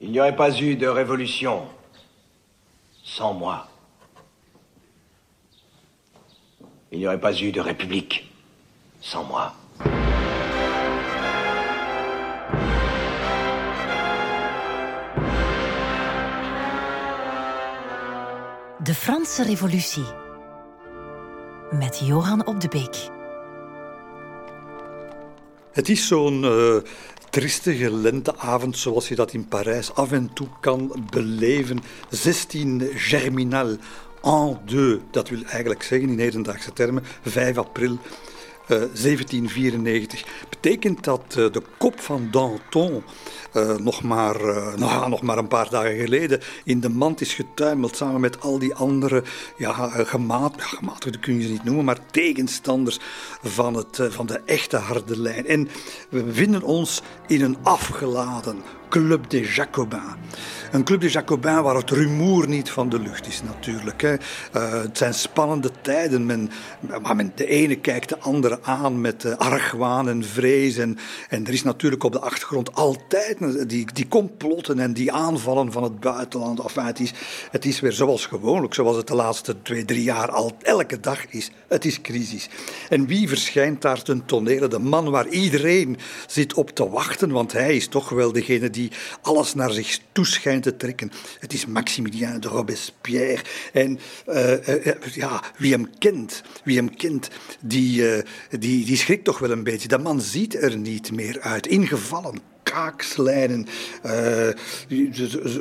Il n'y aurait pas eu de révolution sans moi. Il n'y aurait pas eu de république sans moi. De Franse Revolutie met Johan op de Beek. Het is zo'n uh, tristige lenteavond zoals je dat in Parijs af en toe kan beleven. 16 Germinal en deux, dat wil eigenlijk zeggen in hedendaagse termen 5 april 1794. Eh, Betekent dat uh, de kop van Danton uh, nog, maar, nou, nog maar een paar dagen geleden in de mand is getuimeld samen met al die andere ja, gemaat, ja, kun je ze niet noemen, maar tegenstanders van, het, van de echte harde lijn. En we bevinden ons in een afgeladen Club des Jacobins. Een Club des Jacobins waar het rumoer niet van de lucht is natuurlijk. Hè. Uh, het zijn spannende tijden. Men, maar men, de ene kijkt de andere aan met uh, argwaan en vrees. En, en er is natuurlijk op de achtergrond altijd die, die complotten en die aanvallen van het buitenland. Enfin, het, is, het is weer zoals gewoonlijk, zoals het de laatste twee, drie jaar al elke dag is. Het is crisis. En wie verschijnt daar ten tonele? De man waar iedereen zit op te wachten, want hij is toch wel degene die alles naar zich toeschijnt te trekken. Het is Maximilien de Robespierre. En uh, uh, ja, wie hem kent, wie hem kent die, die, die schrikt toch wel een beetje. Dat man ziet er niet meer uit. Ingevallen, kaakslijnen, uh,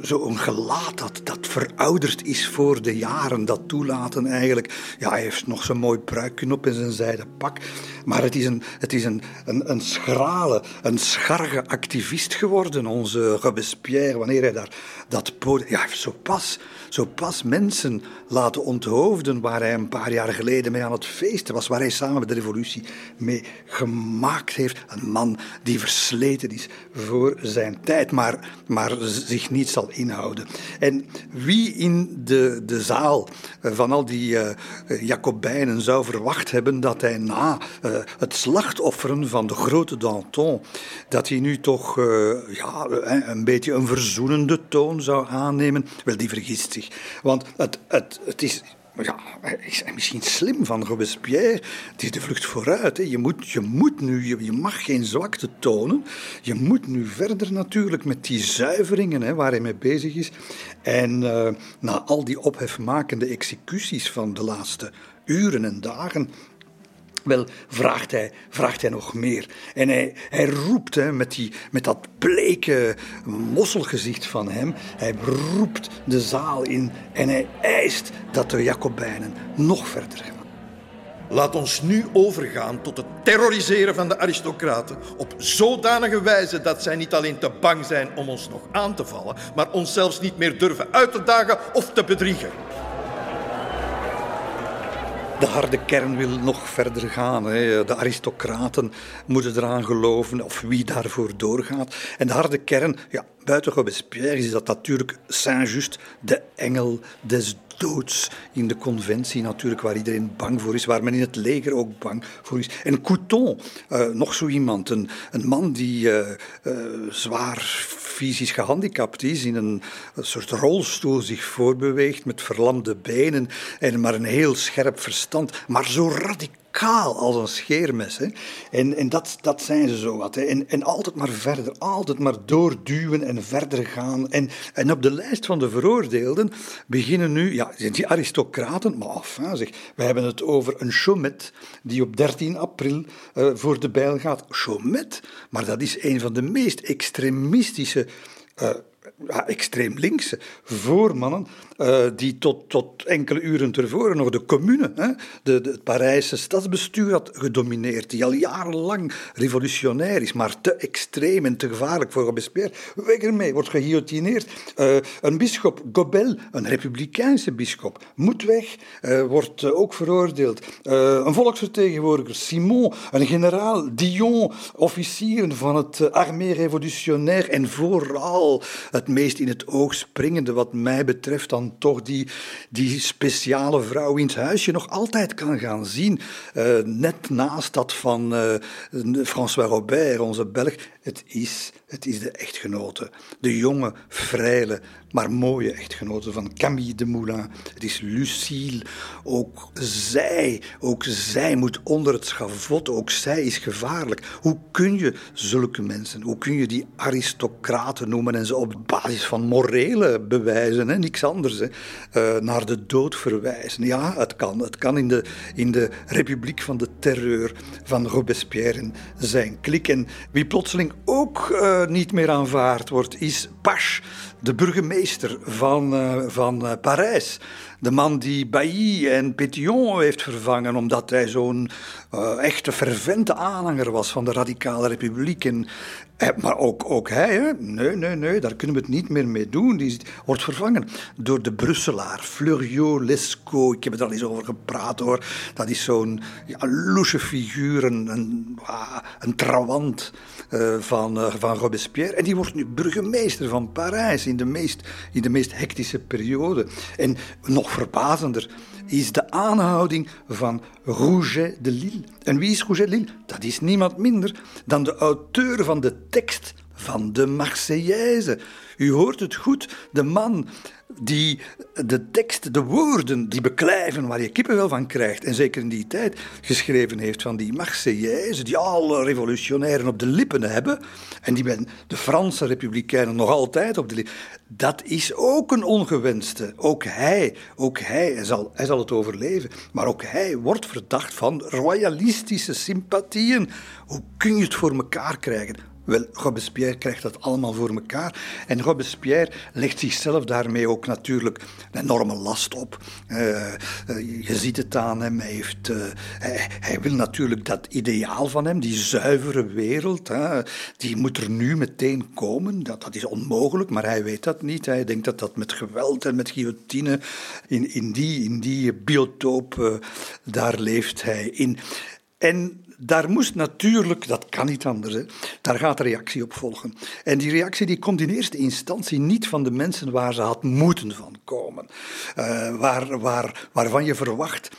zo'n gelaat dat, dat verouderd is voor de jaren, dat toelaten eigenlijk. Ja, hij heeft nog zo'n mooi pruikje op in zijn zijden pak, maar het is een, het is een, een, een schrale, een scharge activist geworden, onze Robespierre, wanneer hij daar dat podium... Ja, hij heeft zo pas, zo pas mensen laten onthoofden waar hij een paar jaar geleden mee aan het feesten was, waar hij samen met de revolutie mee gemaakt heeft. Een man die versleten is voor zijn tijd, maar, maar zich niet zal inhouden. En wie in de, de zaal van al die uh, Jacobijnen zou verwacht hebben dat hij na het slachtofferen van de grote Danton, dat hij nu toch ja, een beetje een verzoenende toon zou aannemen, wel, die vergist zich. Want het, het, het is ja, is misschien slim van Robespierre. Het is de vlucht vooruit. Hè. Je, moet, je moet nu, je, mag geen zwakte tonen. Je moet nu verder natuurlijk met die zuiveringen hè, waar hij mee bezig is. En uh, na al die ophefmakende executies van de laatste uren en dagen wel, vraagt hij, vraagt hij nog meer. En hij, hij roept hè, met, die, met dat bleke mosselgezicht van hem, hij roept de zaal in en hij eist dat de Jacobijnen nog verder gaan. Laat ons nu overgaan tot het terroriseren van de aristocraten op zodanige wijze dat zij niet alleen te bang zijn om ons nog aan te vallen, maar ons zelfs niet meer durven uit te dagen of te bedriegen. De harde kern wil nog verder gaan. Hè. De aristocraten moeten eraan geloven, of wie daarvoor doorgaat. En de harde kern, ja, buiten Robespierre is dat natuurlijk Saint-Just, de engel des doods in de conventie natuurlijk, waar iedereen bang voor is, waar men in het leger ook bang voor is. En Couton, uh, nog zo iemand, een, een man die uh, uh, zwaar fysisch gehandicapt is, in een, een, soort rolstoel zich voorbeweegt met verlamde benen en maar een heel scherp verstand, maar zo radicaal kaal als een scheermes. Hè. En, en dat, dat zijn ze zo wat. Hè. En, en altijd maar verder, altijd maar doorduwen en verder gaan. En, en op de lijst van de veroordeelden beginnen nu, ja, die aristocraten, maar enfin zeg, we hebben het over een Chomet die op 13 april uh, voor de bijl gaat. Chomet, maar dat is een van de meest extremistische. Uh, extreem linkse voormannen, uh, die tot, tot enkele uren tevoren nog de commune, hè, de, het Parijse stadsbestuur had gedomineerd, die al jarenlang revolutionair is, maar te extreem en te gevaarlijk voor Robespierre. Weg ermee, wordt geguillotineerd. Uh, een bischop, Gobel, een republikeinse bischop, moet weg, uh, wordt ook veroordeeld. een volksvertegenwoordiger, Simon, een generaal, Dion, officieren van het armée révolutionnaire en vooral het meest in het oog springende wat mij betreft dan toch die, die speciale vrouw in het huisje nog altijd kan gaan zien. Uh, net naast dat van uh, François Robert, onze Belg. Het is Het is de echtgenote, de jonge, vrije, maar mooie echtgenote van Camille de Moulin. Het is Lucille. Ook zij, ook zij moet onder het schavot. Ook zij is gevaarlijk. Hoe kun je zulke mensen, hoe kun je die aristocraten noemen en ze op basis van morele bewijzen, hè, niks anders, uh, naar de dood verwijzen? Ja, het kan. Het kan in de, in de republiek van de terreur van Robespierre en zijn klik. En wie plotseling ook uh, niet meer aanvaard wordt, is Pache de burgemeester van, uh, van uh, Parijs. De man die Bailly en Pétion heeft vervangen omdat hij zo'n echte fervente aanhanger was van de radicale republiek. En, maar ook, ook hij, hè? nee, nee, nee, daar kunnen we het niet meer mee doen. Die wordt vervangen door de Brusselaar, Fleuriot Lescaut. Ik heb er al eens over gepraat hoor. Dat is zo'n ja, figuur, een, een, een trawant. Uh, van, uh, van Robespierre. En die wordt nu burgemeester van Parijs in de meest, in de meest hectische periode. En nog verbazender is de aanhouding van Rouget de Lille. En wie is Rouget de Lille? Dat is niemand minder dan de auteur van de tekst van de Marseillaise. U hoort het goed, de man die de tekst, de woorden die beklijven waar je kippenvel van krijgt, en zeker in die tijd geschreven heeft van die Marseillaise, die alle revolutionairen op de lippen hebben, en die men de Franse republikeinen nog altijd op de lippen, dat is ook een ongewenste. Ook hij, ook hij, hij zal, hij zal het overleven, maar ook hij wordt verdacht van royalistische sympathieën. Hoe kun je het voor elkaar krijgen? Wel, Robespierre krijgt dat allemaal voor elkaar. En Robespierre legt zichzelf daarmee ook natuurlijk een enorme last op. Uh, je ziet het aan hem. Hij, heeft, hij, hij, wil natuurlijk dat ideaal van hem, die zuivere wereld, hè, die moet er nu meteen komen. Dat, dat is onmogelijk, maar hij weet dat niet. Hij denkt dat dat met geweld en met guillotine, in, in, die, in die biotoop, daar leeft hij in. En daar moest natuurlijk, dat kan niet anders, daar gaat reactie op volgen. En die reactie die komt in eerste instantie niet van de mensen waar ze had moeten van komen. Uh, waar, waar, waarvan je verwacht,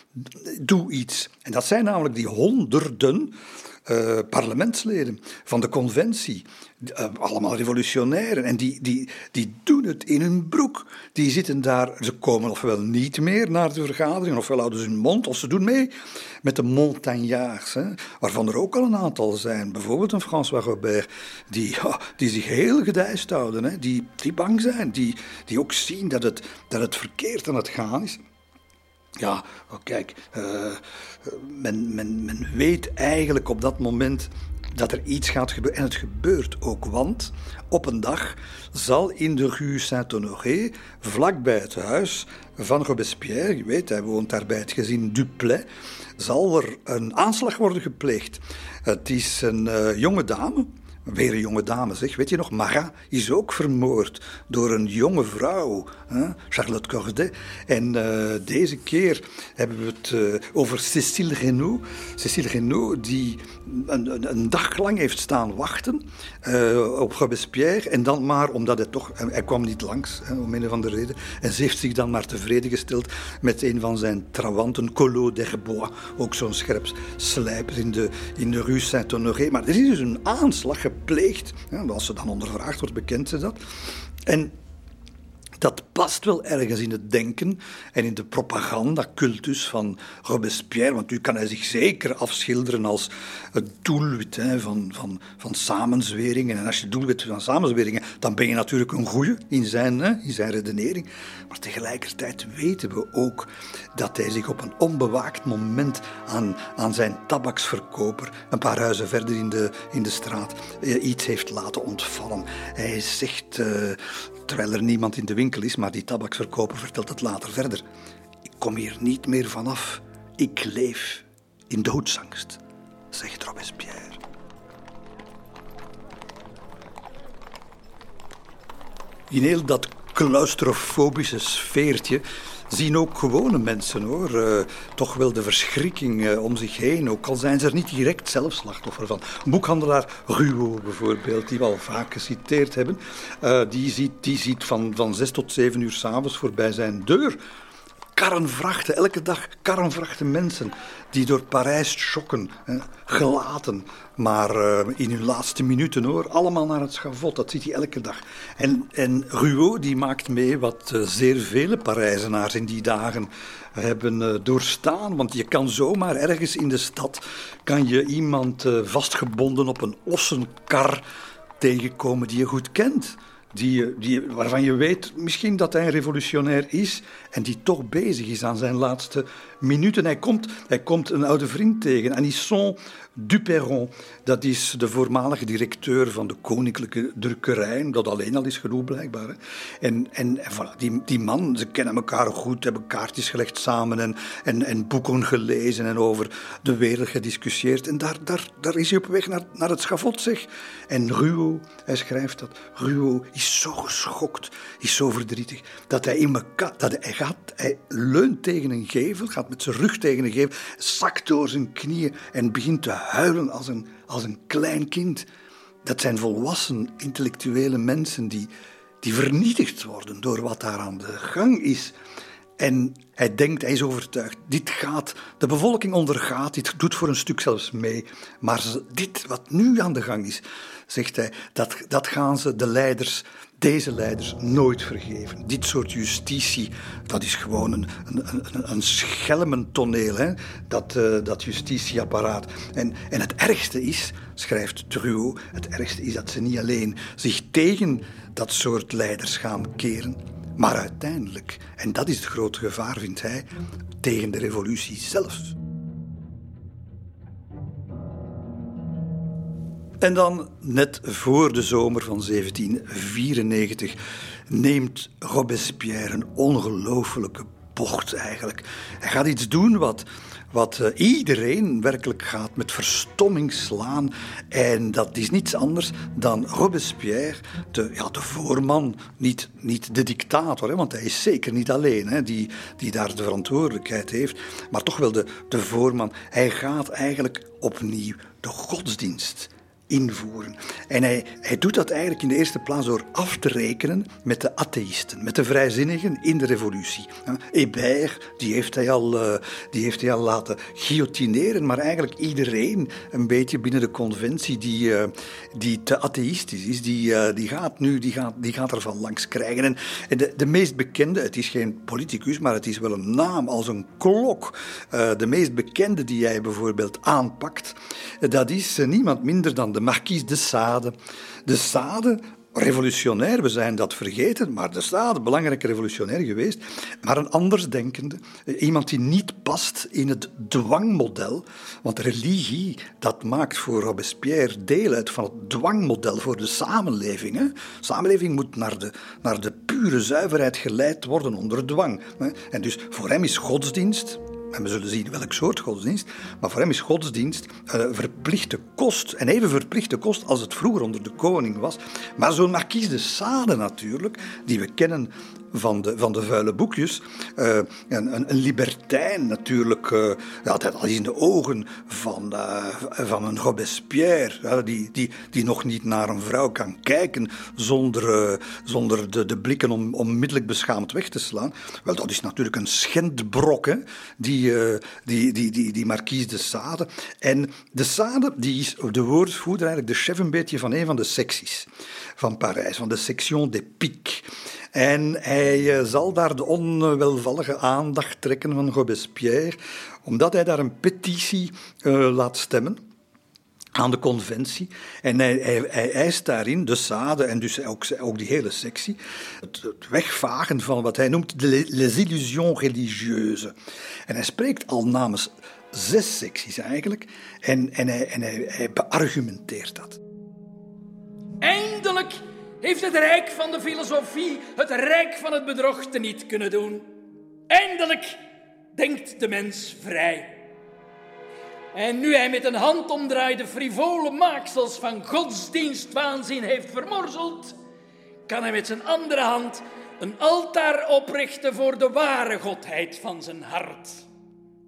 doe iets. En dat zijn namelijk die honderden uh, parlementsleden van de conventie. Uh, allemaal revolutionairen. En die, die, die doen het in hun broek. Die zitten daar, ze komen ofwel niet meer naar de vergadering, ofwel houden ze hun mond, of ze doen mee met de montagnards, hè, waarvan er ook al een aantal zijn. Bijvoorbeeld een François Robert, die, die zich heel gedijst houden, hè, die, die bang zijn, die, die ook zien dat het, dat het verkeerd aan het gaan is. Ja, oh, kijk, uh, men, men, men weet eigenlijk op dat moment dat er iets gaat gebeuren. En het gebeurt ook, want op een dag zal in de rue Saint-Honoré, vlakbij het huis van Robespierre, je weet, hij woont daar bij het gezin Duplay, zal er een aanslag worden gepleegd. Het is een uh, jonge dame, Weer een jonge dame, zeg. Weet je nog, Marat is ook vermoord door een jonge vrouw, hè? Charlotte Corday. En uh, deze keer hebben we het uh, over Cécile Renaud. Cécile Renaud, die een, dag lang heeft staan wachten uh, op Robespierre. En dan maar, omdat hij toch... Hij kwam niet langs, hè, om een van de reden. En ze heeft zich dan maar tevreden gesteld met een van zijn trawanten, Collot d'Herbois. Ook zo'n scherp slijper in de, in de rue Saint-Honoré. Maar er is dus een aanslag gepleegd. als ze dan ondervraagd wordt, bekent ze dat. En dat past wel ergens in het denken en in de propagandacultus van Robespierre. Want nu kan hij zich zeker afschilderen als het doelwit hè, van, van, van samenzweringen. En als je doelwit van samenzweringen, dan ben je natuurlijk een goeie in zijn, hè, in zijn redenering. Maar tegelijkertijd weten we ook dat hij zich op een onbewaakt moment aan, aan zijn tabaksverkoper, een paar huizen verder in de, in de straat, eh, iets heeft laten ontvallen. Hij zegt, uh, terwijl er niemand in de winkel is, maar die tabaksverkoper vertelt het later verder. Ik kom hier niet meer vanaf. Ik leef in doodsangst, zegt Robespierre. In heel dat claustrofobische sfeertje zien ook gewone mensen hoor, uh, toch wel de verschrikking uh, om zich heen. Ook al zijn ze er niet direct zelf slachtoffer van. Boekhandelaar Ruo bijvoorbeeld, die we al vaak geciteerd hebben, uh, die ziet, die ziet van, van zes tot zeven uur s'avonds voorbij zijn deur karrenvrachten, elke dag karrenvrachten mensen die door Parijs schokken, gelaten, maar uh, in hun laatste minuten hoor, allemaal naar het schavot. Dat ziet hij elke dag. En, en Ruot die maakt mee wat uh, zeer vele Parijzenaars in die dagen hebben uh, doorstaan. Want je kan zomaar ergens in de stad kan je iemand vastgebonden op een ossenkar tegenkomen die je goed kent die, die, waarvan je weet misschien dat hij een revolutionair is en die toch bezig is aan zijn laatste minuten. Hij komt, hij komt een oude vriend tegen, Anisson Duperron. Dat is de voormalige directeur van de Koninklijke Drukkerij. Dat alleen al is genoeg blijkbaar. Hè. En, en, voilà, die, die man, ze kennen elkaar goed, hebben kaartjes gelegd samen en, en, en boeken gelezen en over de wereld gediscussieerd. En daar, daar, daar is hij op weg naar, naar het schavot, zeg. En Ruo, hij schrijft dat, Ruo is zo geschokt, is zo verdrietig, dat hij in elkaar, dat hij gaat, hij leunt tegen een gevel, gaat met zijn rug tegen een gevel, zakt door zijn knieën en begint te huilen als een, als een klein kind. Dat zijn volwassen intellectuele mensen die, die vernietigd worden door wat daar aan de gang is. En hij denkt, hij is overtuigd, dit gaat, de bevolking ondergaat, dit doet voor een stuk zelfs mee. Maar dit wat nu aan de gang is, zegt hij, dat, dat gaan ze de leiders deze leiders nooit vergeven. Dit soort justitie, dat is gewoon een, een, een, schelmentoneel, hè? Dat, uh, dat justitieapparaat. En, en het ergste is, schrijft Truo, het ergste is dat ze niet alleen zich tegen dat soort leiders gaan keren, maar uiteindelijk, en dat is het grote gevaar, vindt hij, tegen de revolutie zelf. En dan, net voor de zomer van 1794, neemt Robespierre een ongelooflijke bocht eigenlijk. Hij gaat iets doen wat, wat eh, iedereen werkelijk gaat met verstomming slaan. En dat is niets anders dan Robespierre, de, ja, de voorman, niet, niet de dictator, hè, want hij is zeker niet alleen hè, die, die daar de verantwoordelijkheid heeft, maar toch wel de, de voorman. Hij gaat eigenlijk opnieuw de godsdienst invoeren. En hij, hij doet dat eigenlijk in de eerste plaats door af te rekenen met de atheïsten, met de vrijzinnigen in de revolutie. Hébert, die heeft hij al, eh, die heeft hij al laten guillotineren, maar eigenlijk iedereen een beetje binnen de conventie die, uh, die te atheïstisch is, die, uh, die gaat nu die gaat, die gaat ervan langs krijgen. En, en de, de meest bekende, het is geen politicus, maar het is wel een naam als een klok. de meest bekende die hij bijvoorbeeld aanpakt, dat is niemand minder dan de de marquise de Sade. De Sade, revolutionair, we zijn dat vergeten, maar de Sade, belangrijke revolutionair geweest, maar een andersdenkende, iemand die niet past in het dwangmodel, want religie, dat maakt voor Robespierre deel uit van het dwangmodel voor de samenleving. Hè. Samenleving moet naar de, naar de pure zuiverheid geleid worden onder dwang. Hè. En dus voor hem is godsdienst, en we zullen zien welk soort godsdienst, maar voor hem is godsdienst een eh, verplichte kost. En even verplichte kost als het vroeger onder de koning was. Maar zo'n marquise de Sade natuurlijk, die we kennen van de, van de vuile boekjes. Uh, een, een, een, libertijn natuurlijk, uh, ja, dat is in de ogen van, uh, van een Robespierre, die, die, die nog niet naar een vrouw kan kijken zonder, zonder de, de blikken om, onmiddellijk beschaamd weg te slaan. Wel, dat is natuurlijk een schendbrok, die, die, die, die, die Marquise de Sade. En de Sade die is de woordvoerder, eigenlijk de chef een beetje van een van de secties van Parijs, van de Section des Piques. En hij eh, zal daar de onwelvallige aandacht trekken van Robespierre, omdat hij daar een petitie uh, laat stemmen aan de conventie. En hij, hij, eist daarin, de Sade en dus ook, ook die hele sectie, het, wegvagen van wat hij noemt de les illusions religieuses. En hij spreekt al namens zes secties eigenlijk, en, en, hij, en hij beargumenteert dat. Eindelijk heeft het rijk van de filosofie het rijk van het bedrog niet kunnen doen. Eindelijk denkt de mens vrij. En nu hij met een handomdraai de frivole maaksels van godsdienstwaanzin heeft vermorzeld, kan hij met zijn andere hand een altaar oprichten voor de ware godheid van zijn hart.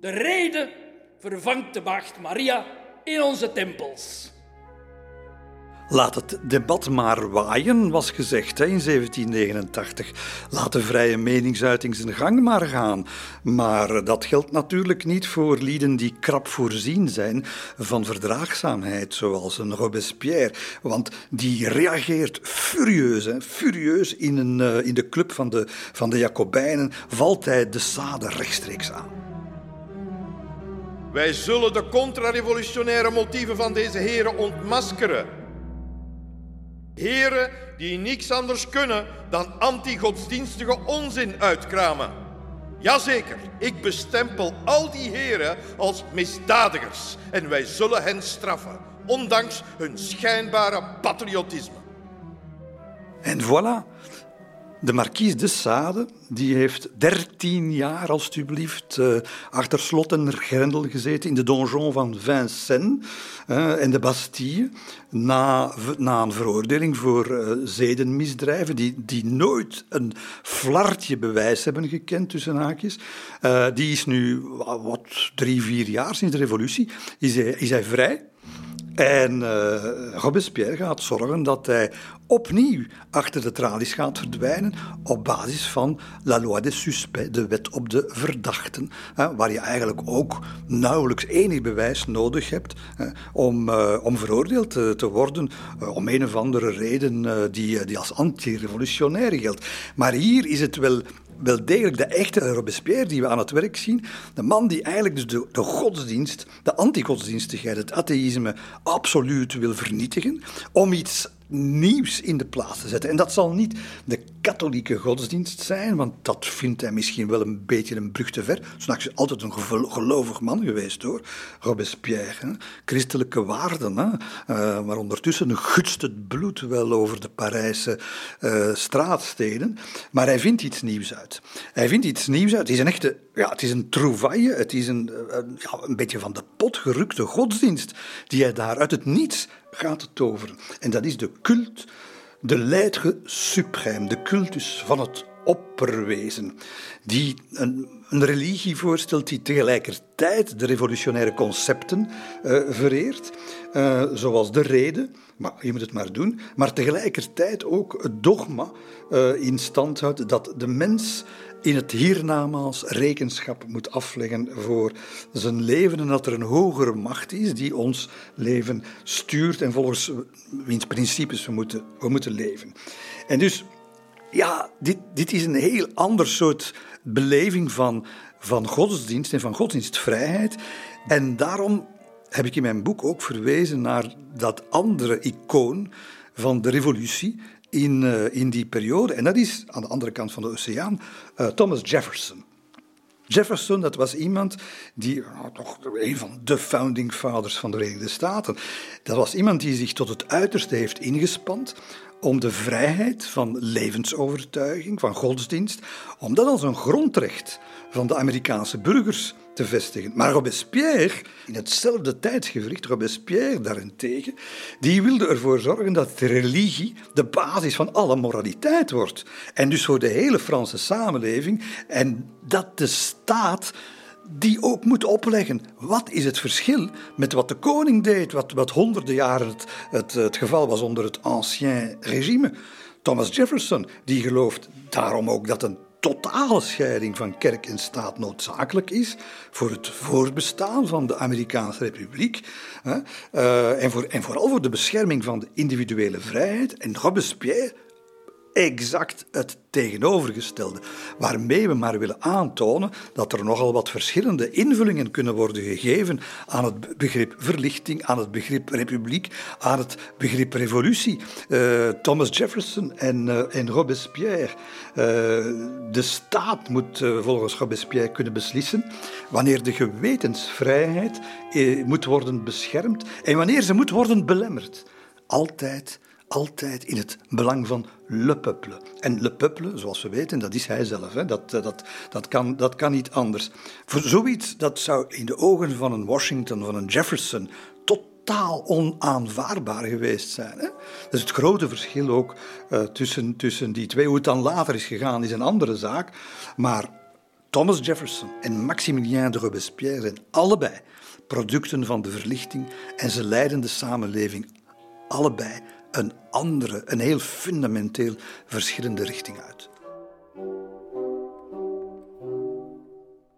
De reden vervangt de Maagd Maria in onze tempels. Laat het debat maar waaien, was gezegd hè, in 1789. Laat de vrije meningsuiting zijn gang maar gaan. Maar dat geldt natuurlijk niet voor lieden die krap voorzien zijn van verdraagzaamheid, zoals een Robespierre. Want die reageert furieus, furieus in, een, eh, in de club van de, van de Jacobijnen, valt hij de Sade rechtstreeks aan. Wij zullen de contra-revolutionaire motieven van deze heren ontmaskeren. Heren die niks anders kunnen dan anti-godsdienstige onzin uitkramen. Jazeker, ik bestempel al die heren als misdadigers en wij zullen hen straffen, ondanks hun schijnbare patriotisme. En voilà, de marquise de Sade die heeft dertien jaar, alstublieft, uh, achter slot en grendel gezeten in de donjon van Vincennes en de Bastille. Na, na een veroordeling voor uh, zedenmisdrijven, die, die nooit een flartje bewijs hebben gekend, tussen haakjes. die is nu, wat, drie, vier jaar sinds de revolutie, is is hij vrij. En uh, Robespierre gaat zorgen dat hij opnieuw achter de tralies gaat verdwijnen op basis van la loi des suspects, de wet op de verdachten, waar je eigenlijk ook nauwelijks enig bewijs nodig hebt om, uh, om veroordeeld te, te worden om een of andere reden die, die als anti-revolutionair geldt. Maar hier is het wel wel degelijk de echte Robespierre die we aan het werk zien. De man die eigenlijk dus de, godsdienst, de antigodsdienstigheid, het atheïsme absoluut wil vernietigen. Om iets nieuws in de plaats te zetten. En dat zal niet de katholieke godsdienst zijn, want dat vindt hij misschien wel een beetje een brug te ver. S'nachts is altijd een gelovig man geweest hoor, Robespierre. Christelijke waarden, hè? Uh, maar ondertussen gutst het bloed wel over de Parijse uh, straatsteden. Maar hij vindt iets nieuws uit. Hij vindt iets nieuws uit. Het is een echte, ja, het is een trouvaille, het is een, een, ja, een beetje van de pot gerukte godsdienst die hij daar uit het niets gaat toveren. En dat is de cult, de leidge suprême, de cultus van het opperwezen, die een, een religie voorstelt die tegelijkertijd de revolutionaire concepten uh, vereert, uh, zoals de reden, maar je moet het maar doen, maar tegelijkertijd ook het dogma uh, in stand houdt dat de mens in het hiernamaals rekenschap moet afleggen voor zijn leven en dat er een hogere macht is die ons leven stuurt en volgens wiens principes we moeten, we moeten leven. En dus, ja, dit, dit is een heel ander soort beleving van, van godsdienst en van godsdienstvrijheid. En daarom heb ik in mijn boek ook verwezen naar dat andere icoon van de revolutie, in, uh, in die periode. En dat is aan de andere kant van de oceaan uh, Thomas Jefferson. Jefferson, dat was iemand die, toch een van de founding fathers van de Verenigde Staten, dat was iemand die zich tot het uiterste heeft ingespand om de vrijheid van levensovertuiging, van godsdienst, om dat als een grondrecht van de Amerikaanse burgers te vestigen. Maar Robespierre, in hetzelfde tijdsgevricht, Robespierre daarentegen, die wilde ervoor zorgen dat religie de basis van alle moraliteit wordt. En dus voor de hele Franse samenleving. En dat de staat die ook moet opleggen. Wat is het verschil met wat de koning deed, wat, wat honderden jaren het, het, het geval was onder het ancien regime? Thomas Jefferson, die gelooft daarom ook dat een totale scheiding van kerk en staat noodzakelijk is voor het voortbestaan van de Amerikaanse Republiek uh, en, voor, en vooral voor de bescherming van de individuele vrijheid. En Robespierre exact het tegenovergestelde. Waarmee we maar willen aantonen dat er nogal wat verschillende invullingen kunnen worden gegeven aan het begrip verlichting, aan het begrip republiek, aan het begrip revolutie. Uh, Thomas Jefferson en, uh, en Robespierre. Uh, de staat moet volgens Robespierre kunnen beslissen wanneer de gewetensvrijheid moet worden beschermd en wanneer ze moet worden belemmerd. Altijd altijd in het belang van le peuple. En le peuple, zoals we weten, dat is hij zelf. Hè. Dat, eh, dat, dat, kan, dat kan niet anders. Voor zoiets, dat zou in de ogen van een Washington, van een Jefferson, totaal onaanvaardbaar geweest zijn. Hè. Dat is het grote verschil ook uh, tussen, tussen die twee. Hoe het dan later is gegaan, is een andere zaak. Maar Thomas Jefferson en Maximilien de Robespierre zijn allebei producten van de verlichting en ze leiden de samenleving allebei een andere, een heel fundamenteel verschillende richting uit.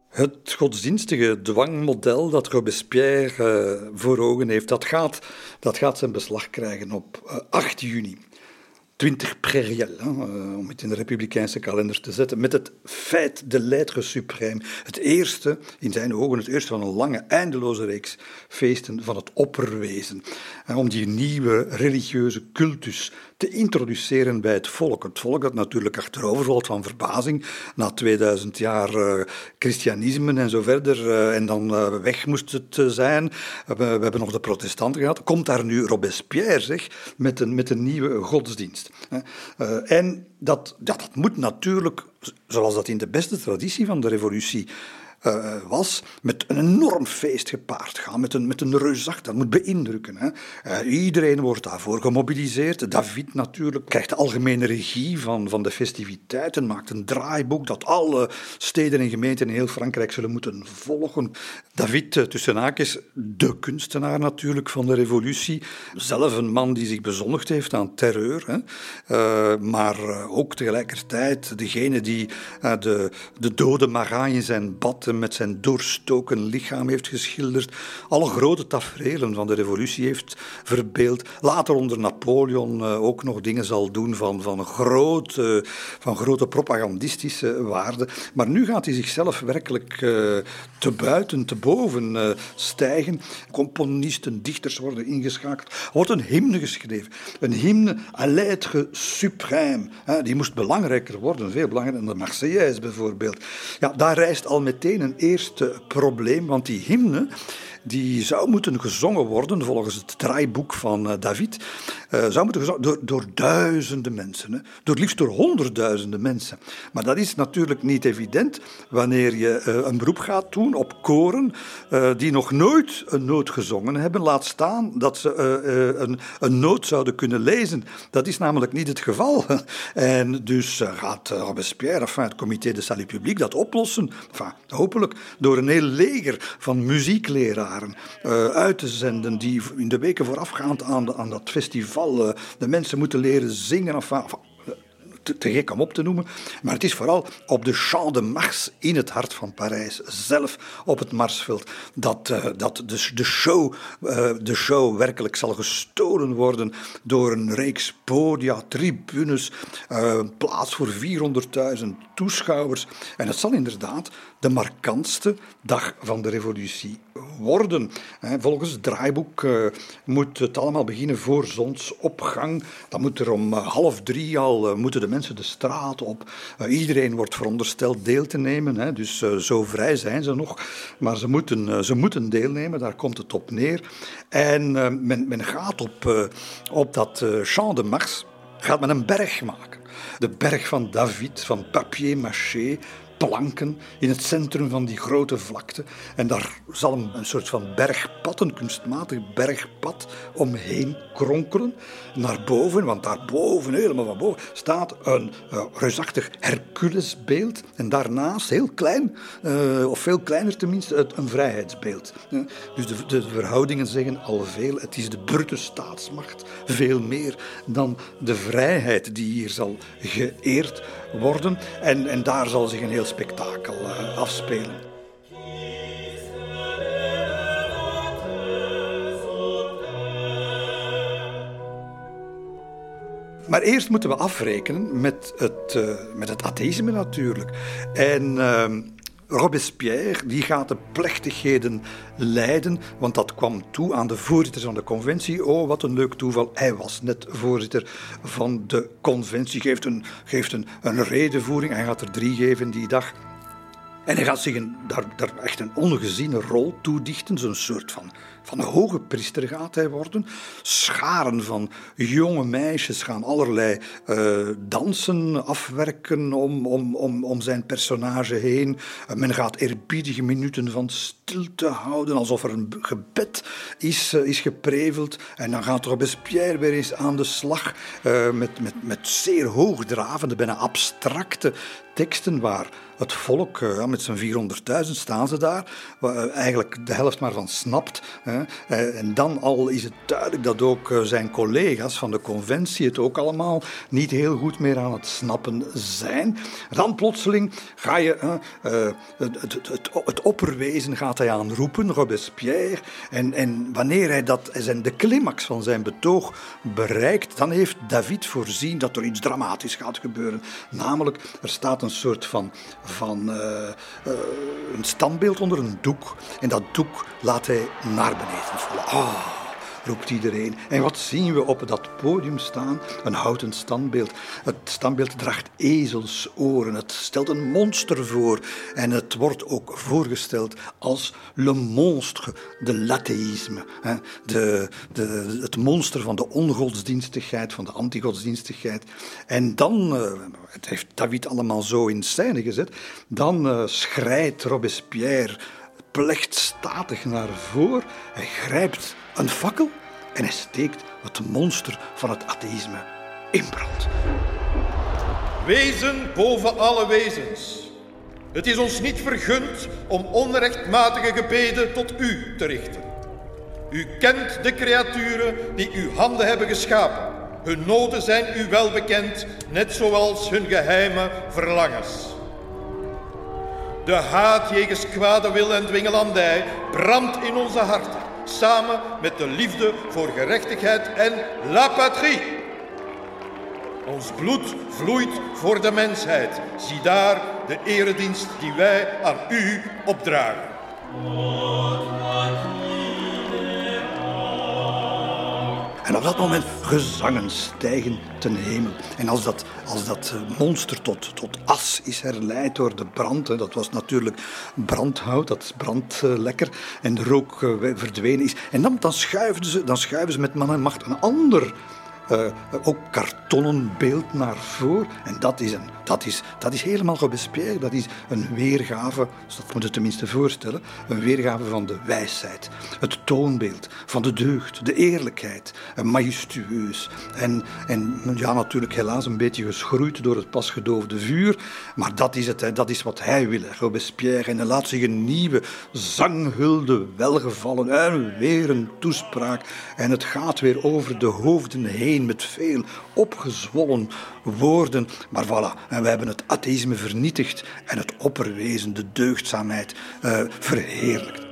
Het godsdienstige dwangmodel dat Robespierre uh, voor ogen heeft, dat gaat, dat gaat zijn beslag krijgen op uh, 8 juni 20 prairiel, uh, om het in de republikeinse kalender te zetten, met het feit de lettre suprême. Het eerste, in zijn ogen, het eerste van een lange, eindeloze reeks feesten van het opperwezen. En om die nieuwe religieuze cultus te introduceren bij het volk. Het volk dat natuurlijk achterover valt van verbazing na 2000 jaar uh, christianisme en zo verder. Uh, en dan uh, weg moest het zijn. We, hebben nog de protestanten gehad. Komt daar nu Robespierre, zeg, met een, met een nieuwe godsdienst. en dat, dat moet natuurlijk, zoals dat in de beste traditie van de revolutie uh, was, met een enorm feest gepaard gaan, met een, met een reusachtig, dat moet beïndrukken. Hè. Uh, iedereen wordt daarvoor gemobiliseerd. David natuurlijk krijgt de algemene regie van, van de festiviteiten, maakt een draaiboek dat alle steden en gemeenten in heel Frankrijk zullen moeten volgen. David, uh, tussen haakjes, de kunstenaar natuurlijk van de revolutie, zelf een man die zich bezondigd heeft aan terreur, hè. maar ook tegelijkertijd degene die de, de dode Marat in zijn bad met zijn doorstoken lichaam heeft geschilderd, alle grote tafereelen van de revolutie heeft verbeeld. Later onder Napoleon ook nog dingen zal doen van, van, grote, van grote propagandistische waarde. Maar nu gaat hij zichzelf werkelijk te buiten, te boven uh, stijgen. Componisten, dichters worden ingeschakeld. Er wordt een hymne geschreven. Een hymne à l'être suprême. Die moest belangrijker worden, veel belangrijker dan de Marseillaise bijvoorbeeld. Ja, daar rijst al meteen een eerste probleem, want die hymne die zou moeten gezongen worden, volgens het draaiboek van uh, David, uh, zou moeten gezongen door, door duizenden mensen. Hè? Door liefst door honderdduizenden mensen. Maar dat is natuurlijk niet evident wanneer je uh, een beroep gaat doen op koren die nog nooit een noot gezongen hebben. Laat staan dat ze een, een noot zouden kunnen lezen. Dat is namelijk niet het geval. en dus gaat Robespierre, enfin, het comité de salut public, dat oplossen. Enfin, hopelijk door een heel leger van uh, uit te zenden die in de weken voorafgaand aan, aan dat festival uh, de mensen moeten leren zingen. Of, of, te, gek om op te noemen. Maar het is vooral op de Champ de Mars in het hart van Parijs, zelf op het Marsveld, dat, dat de, de, show, de show werkelijk zal gestolen worden door een reeks podia, tribunes, plaats voor 400.000 toeschouwers. En het zal inderdaad de markantste dag van de revolutie worden. Volgens het draaiboek uh, moet het allemaal beginnen voor zonsopgang. Dan moet er om uh, half drie al uh, moeten de mensen de straat op. iedereen wordt verondersteld deel te nemen, dus zo vrij zijn ze nog. Maar ze moeten, ze moeten deelnemen, daar komt het op neer. En men, men, gaat op, op dat Champ de Mars gaat men een berg maken. De berg van David, van papier maché, planken in het centrum van die grote vlakte. En daar zal een, soort van bergpad, een kunstmatig bergpad, omheen kronkelen. Naar boven, want daarboven, helemaal van boven, staat een uh, reusachtig Herculesbeeld. En daarnaast, heel klein, uh, of veel kleiner tenminste, een vrijheidsbeeld. Uh, dus de, de, verhoudingen zeggen al veel. Het is de brute staatsmacht, veel meer dan de vrijheid die hier zal geëerd worden. En, en daar zal zich een heel spektakel uh, afspelen. Maar eerst moeten we afrekenen met het, uh, met het atheïsme natuurlijk. En uh, Robespierre die gaat de plechtigheden leiden, want dat kwam toe aan de voorzitters van de conventie. Oh, wat een leuk toeval, hij was net voorzitter van de conventie. Geeft een, geeft een, een redenvoering, hij gaat er drie geven die dag. En hij gaat zich een, daar, daar echt een ongeziene rol toedichten, zo'n soort van van een hoge priester gaat hij worden. Scharen van jonge meisjes gaan allerlei uh, dansen afwerken om, om, om, om zijn personage heen. Uh, men gaat eerbiedige minuten van stilte houden, alsof er een gebed is, uh, is gepreveld. En dan gaat Robespierre weer eens aan de slag met, met, met zeer hoogdravende, bijna abstracte teksten waar het volk, uh, met zijn 400.000 staan ze daar, waar uh, eigenlijk de helft maar van snapt. Hè. Uh, en dan al is het duidelijk dat ook zijn collega's van de conventie het ook allemaal niet heel goed meer aan het snappen zijn. Dan plotseling ga je het, het, het, het, opperwezen gaat hij aanroepen, Robespierre. En, en wanneer hij dat, zijn de climax van zijn betoog bereikt, dan heeft David voorzien dat er iets dramatisch gaat gebeuren. Namelijk, er staat een soort van van uh, uh, een standbeeld onder een doek. En dat doek laat hij naar beneden vallen. Ah, roept iedereen. En wat zien we op dat podium staan? Een houten standbeeld. Het standbeeld draagt ezelsoren. Het stelt een monster voor. En het wordt ook voorgesteld als le monstre de l'athéisme. De, de, het monster van de ongodsdienstigheid, van de antigodsdienstigheid. En dan, eh, het heeft David allemaal zo in scène gezet, dan uh, schrijdt Robespierre plechtstatig naar voren. Hij grijpt een fakkel en hij steekt het monster van het atheïsme in brand. Wezen boven alle wezens. Het is ons niet vergund om onrechtmatige gebeden tot u te richten. U kent de creaturen die uw handen hebben geschapen. Hun noden zijn u wel bekend, net zoals hun geheime verlangens. De haat jegens kwade wil en dwingelandij brandt in onze harten, samen met de liefde voor gerechtigheid en la patrie. Ons bloed vloeit voor de mensheid. Zie daar de eredienst die wij aan u opdragen. En op dat moment gezangen stijgen ten hemel. En als dat, als dat eh, monster tot, tot as is herleid door de brand, hè, dat was natuurlijk brandhout, dat brandt uh, lekker, en de rook uh, verdwenen is. En dan, dan, schuiven ze, dan schuiven ze met man en macht een ander uh, ook kartonnen beeld naar voren. En dat is, een, dat, is, dat is helemaal Robespierre. Dat is een weergave, dat moet je tenminste voorstellen, een weergave van de wijsheid. Het toonbeeld van de deugd, de eerlijkheid, majestueus. En, en ja, natuurlijk helaas een beetje geschroeid door het pas gedoofde vuur. Maar dat is, het, hè, dat is wat hij wil, Robespierre. En hij laat zich een nieuwe zanghulde welgevallen. En weer een toespraak. En het gaat weer over de hoofden heen met veel opgezwollen woorden. Maar voilà, we hebben het atheïsme vernietigd en het opperwezen, de deugdzaamheid, uh, verheerlijkt.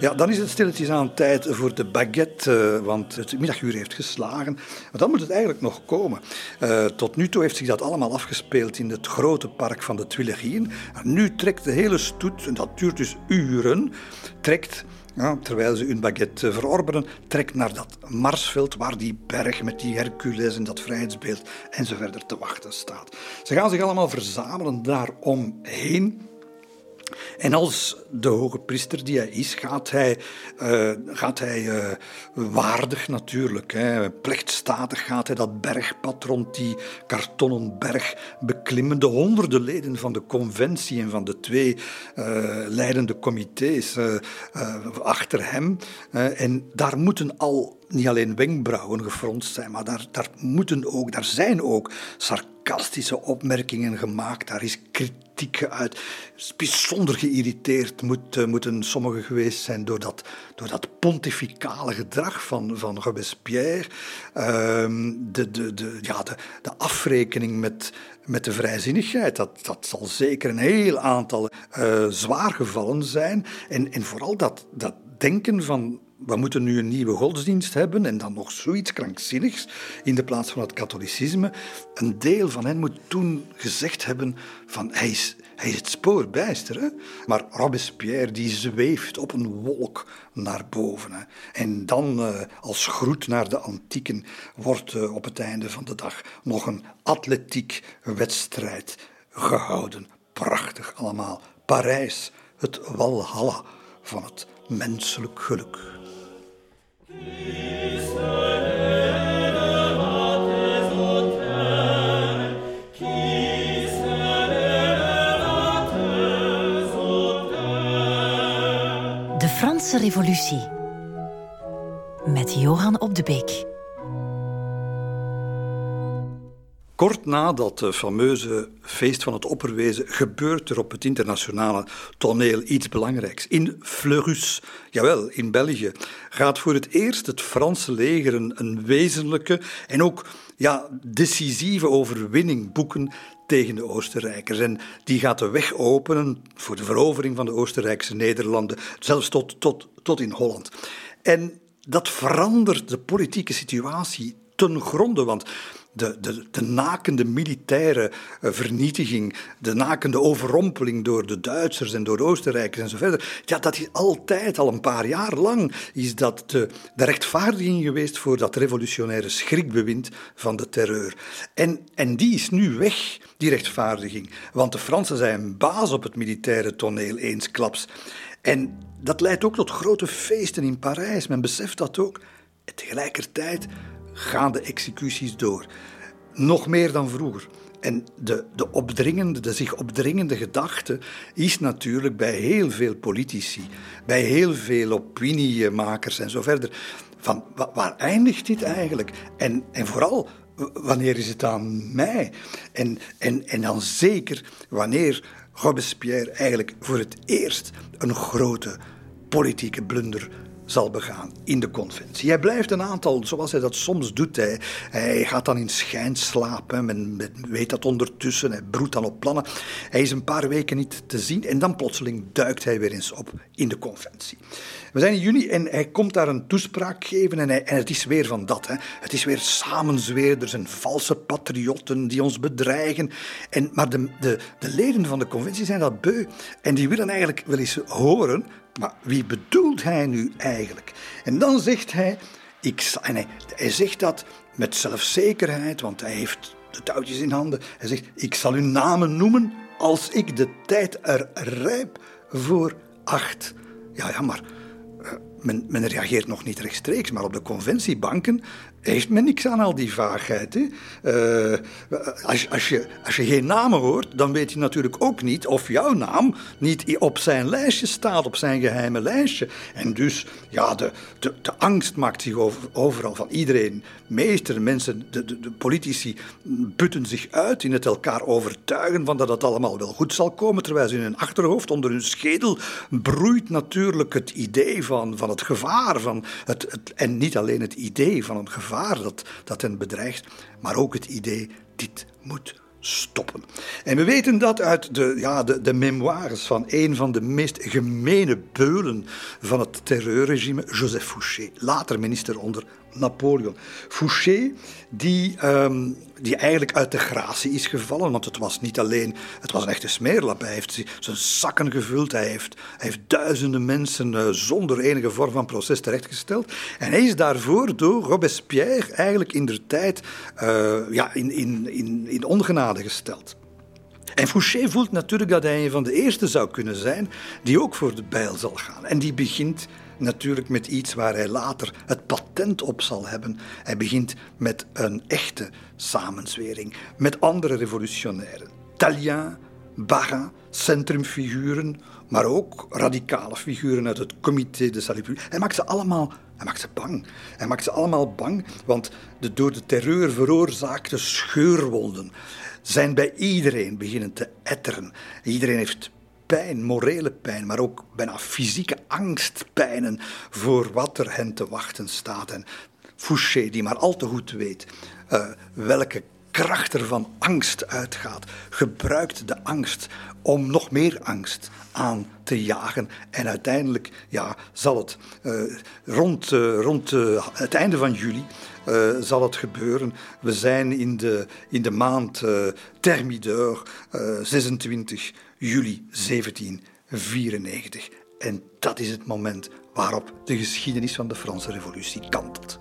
Ja, dan is het stilletjes aan tijd voor de baguette, eh, want het middaguur heeft geslagen. Maar dan moet het eigenlijk nog komen. Uh, tot nu toe heeft zich dat allemaal afgespeeld in het grote park van de Tuilerieën. Nu trekt de hele stoet, en dat duurt dus uren, trekt ja, terwijl ze hun baguette verorberen, trekt naar dat Marsveld waar die berg met die Hercules en dat vrijheidsbeeld en zo verder te wachten staat. Ze gaan zich allemaal verzamelen daaromheen. En als de hoge priester die hij is, gaat hij, uh, gaat hij uh, waardig natuurlijk, hè, plechtstatig gaat hij dat bergpad rond die kartonnen berg beklimmen. De honderden leden van de conventie en van de twee uh, leidende comité's achter hem. en daar moeten al niet alleen wenkbrauwen gefronst zijn, maar daar, daar, moeten ook, daar zijn ook sarcastische opmerkingen gemaakt. Daar is kritiek uit. Bijzonder geïrriteerd moet, uh, moeten sommigen geweest zijn door dat, door dat pontificale gedrag van, van Robespierre. Uh, de, de, de, de, afrekening met, met de vrijzinnigheid. Dat, dat zal zeker een heel aantal uh, zwaar gevallen zijn. En, en vooral dat, dat denken van we moeten nu een nieuwe godsdienst hebben en dan nog zoiets krankzinnigs in de plaats van het katholicisme. Een deel van hen moet toen gezegd hebben van hij is, hij is het spoorbijster. Hè? Maar Robespierre die zweeft op een wolk naar boven. Hè? En dan, uh, als groet naar de antieken, wordt uh, op het einde van de dag nog een atletiek wedstrijd gehouden. Prachtig allemaal. Parijs, het walhalla van het menselijk geluk. De Franse Revolutie met Johan op de Beek. Kort na dat fameuze feest van het opperwezen gebeurt er op het internationale toneel iets belangrijks. In Fleurus, jawel, in België, gaat voor het eerst het Franse leger een, een wezenlijke en ook ja, decisieve overwinning boeken tegen de Oostenrijkers. En die gaat de weg openen voor de verovering van de Oostenrijkse Nederlanden, zelfs tot, tot, tot in Holland. En dat verandert de politieke situatie ten gronde, want de, de, de nakende militaire eh, vernietiging, de nakende overrompeling door de Duitsers en door Oostenrijkers en zo verder, ja, dat is altijd, al een paar jaar lang, is dat de, rechtvaardiging geweest voor dat revolutionaire schrikbewind van de terreur. En, en die is nu weg, die rechtvaardiging, want de Fransen zijn baas op het militaire toneel eensklaps. En dat leidt ook tot grote feesten in Parijs, men beseft dat ook. Tegelijkertijd gaan de executies door. Nog meer dan vroeger. En de, de, opdringende, de zich opdringende gedachte is natuurlijk bij heel veel politici, bij heel veel opiniemakers en zo verder, van waar eindigt dit eigenlijk? En, en vooral, wanneer is het aan mij? En, en, en dan zeker wanneer Robespierre eigenlijk voor het eerst een grote politieke blunder zal begaan in de conventie. Hij blijft een aantal, zoals hij dat soms doet. Hij, hij gaat dan in schijn slapen, men, weet dat ondertussen, hij broedt dan op plannen. Hij is een paar weken niet te zien en dan plotseling duikt hij weer eens op in de conventie. We zijn in juni en hij komt daar een toespraak geven en, hij, en het is weer van dat. Hè. Het is weer samenzweerders en valse patriotten die ons bedreigen. En, maar de, de, de leden van de conventie zijn dat beu en die willen eigenlijk wel eens horen maar wie bedoelt hij nu eigenlijk? En dan zegt hij, ik, en hij, hij zegt dat met zelfzekerheid, want hij heeft de touwtjes in handen. Hij zegt, ik zal uw namen noemen als ik de tijd er rijp voor acht. Ja, ja, maar eh, men, men, reageert nog niet rechtstreeks, maar op de conventiebanken heeft men niks aan al die vaagheid. Uh, als, als, je, als je geen namen hoort, dan weet je natuurlijk ook niet of jouw naam niet op zijn lijstje staat, op zijn geheime lijstje. En dus, ja, de, de, de angst maakt zich over, overal van iedereen meester. Mensen, de, de, de, politici putten zich uit in het elkaar overtuigen van dat het allemaal wel goed zal komen, terwijl ze in hun achterhoofd, onder hun schedel, broeit natuurlijk het idee van, van het gevaar. Van het, het, en niet alleen het idee van een gevaar dat, dat hen bedreigt, maar ook het idee, dit moet stoppen. En we weten dat uit de, ja, de, de memoires van een van de meest gemene beulen van het terreurregime, Joseph Fouché, later minister onder Napoleon. Fouché, die, um, die eigenlijk uit de gratie is gevallen, want het was niet alleen, het was een echte smeerlap. Hij heeft zijn zakken gevuld, hij heeft, hij heeft duizenden mensen uh, zonder enige vorm van proces terechtgesteld. En hij is daarvoor door Robespierre eigenlijk in de tijd uh, ja, in, in, in, in ongenade gesteld. En Fouché voelt natuurlijk dat hij een van de eerste zou kunnen zijn die ook voor de bijl zal gaan. En die begint natuurlijk met iets waar hij later het patent op zal hebben. Hij begint met een echte samenzwering met andere revolutionairen. Talien, Barra, centrumfiguren, maar ook radicale figuren uit het Comité de Salut Public. Hij maakt ze allemaal hij maakt ze bang. Hij maakt ze allemaal bang, want de door de terreur veroorzaakte scheurwonden zijn bij iedereen beginnen te etteren. Iedereen heeft pijn, morele pijn, maar ook bijna fysieke angstpijnen voor wat er hen te wachten staat. En Fouché, die maar al te goed weet uh, welke kracht er van angst uitgaat, gebruikt de angst om nog meer angst aan te jagen. En uiteindelijk ja, zal het uh, rond, uh, rond het einde van juli zal het gebeuren. We zijn in de, in de maand Thermidor, 26 juli 1794. En dat is het moment waarop de geschiedenis van de Franse Revolutie kantelt.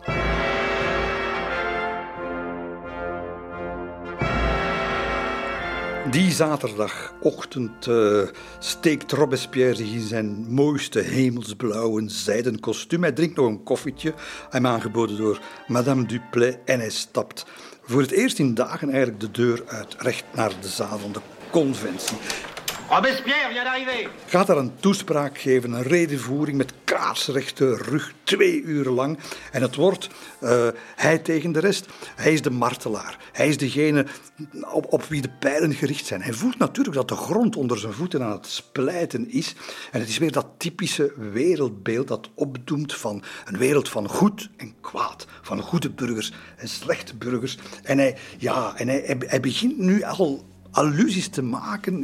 Die zaterdagochtend uh, steekt Robespierre zich in zijn mooiste hemelsblauwe zijden kostuum. Hij drinkt nog een koffietje, hem aangeboden door Madame Duplay, en hij stapt voor het eerst in dagen eigenlijk de deur uit, recht naar de zaal van de conventie. Robespierre d'arriver. Gaat daar een toespraak geven, een redenvoering met kaarsrechte rug, twee uur lang. En het wordt uh, hij tegen de rest. Hij is de martelaar. Hij is degene op, op wie de pijlen gericht zijn. Hij voelt natuurlijk dat de grond onder zijn voeten aan het splijten is. En het is weer dat typische wereldbeeld dat opdoemt van een wereld van goed en kwaad. Van goede burgers en slechte burgers. En hij, ja, en hij, hij, hij begint nu al allusies te maken.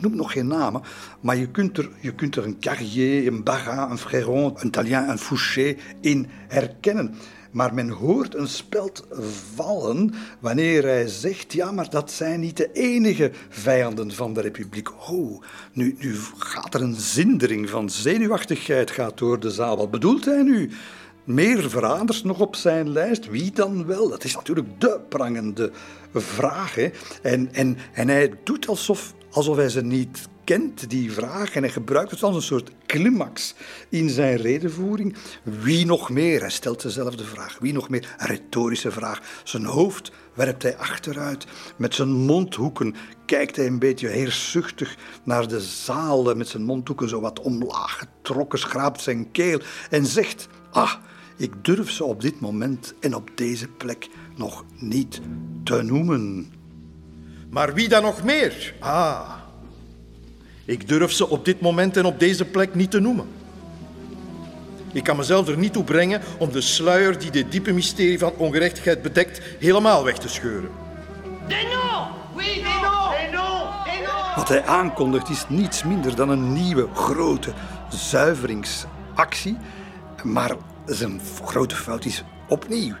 Noem nog geen namen, maar je kunt er, je kunt er een Carrier, een Barra, een Fréron, een Talien, een Fouché in herkennen. Maar men hoort een speld vallen wanneer hij zegt: ja, maar dat zijn niet de enige vijanden van de Republiek. Oh, nu, nu gaat er een zindering van zenuwachtigheid gaat door de zaal. Wat bedoelt hij nu? Meer verraders nog op zijn lijst? Wie dan wel? Dat is natuurlijk de prangende vraag. En, en, en hij doet alsof alsof hij ze niet kent, die vraag. En hij gebruikt het als een soort climax in zijn redenvoering. Wie nog meer? Hij stelt dezelfde vraag. Wie nog meer? Een retorische vraag. Zijn hoofd werpt hij achteruit. Met zijn mondhoeken kijkt hij een beetje heerzuchtig naar de zaal. Met zijn mondhoeken zo wat omlaag getrokken, schraapt zijn keel en zegt... Ah, ik durf ze op dit moment en op deze plek nog niet te noemen. Maar wie dan nog meer? Ah, ik durf ze op dit moment en op deze plek niet te noemen. Ik kan mezelf er niet toe brengen om de sluier die dit diepe mysterie van ongerechtigheid bedekt helemaal weg te scheuren. Wat hij aankondigt is niets minder dan een nieuwe grote zuiveringsactie. Maar zijn grote fout is opnieuw.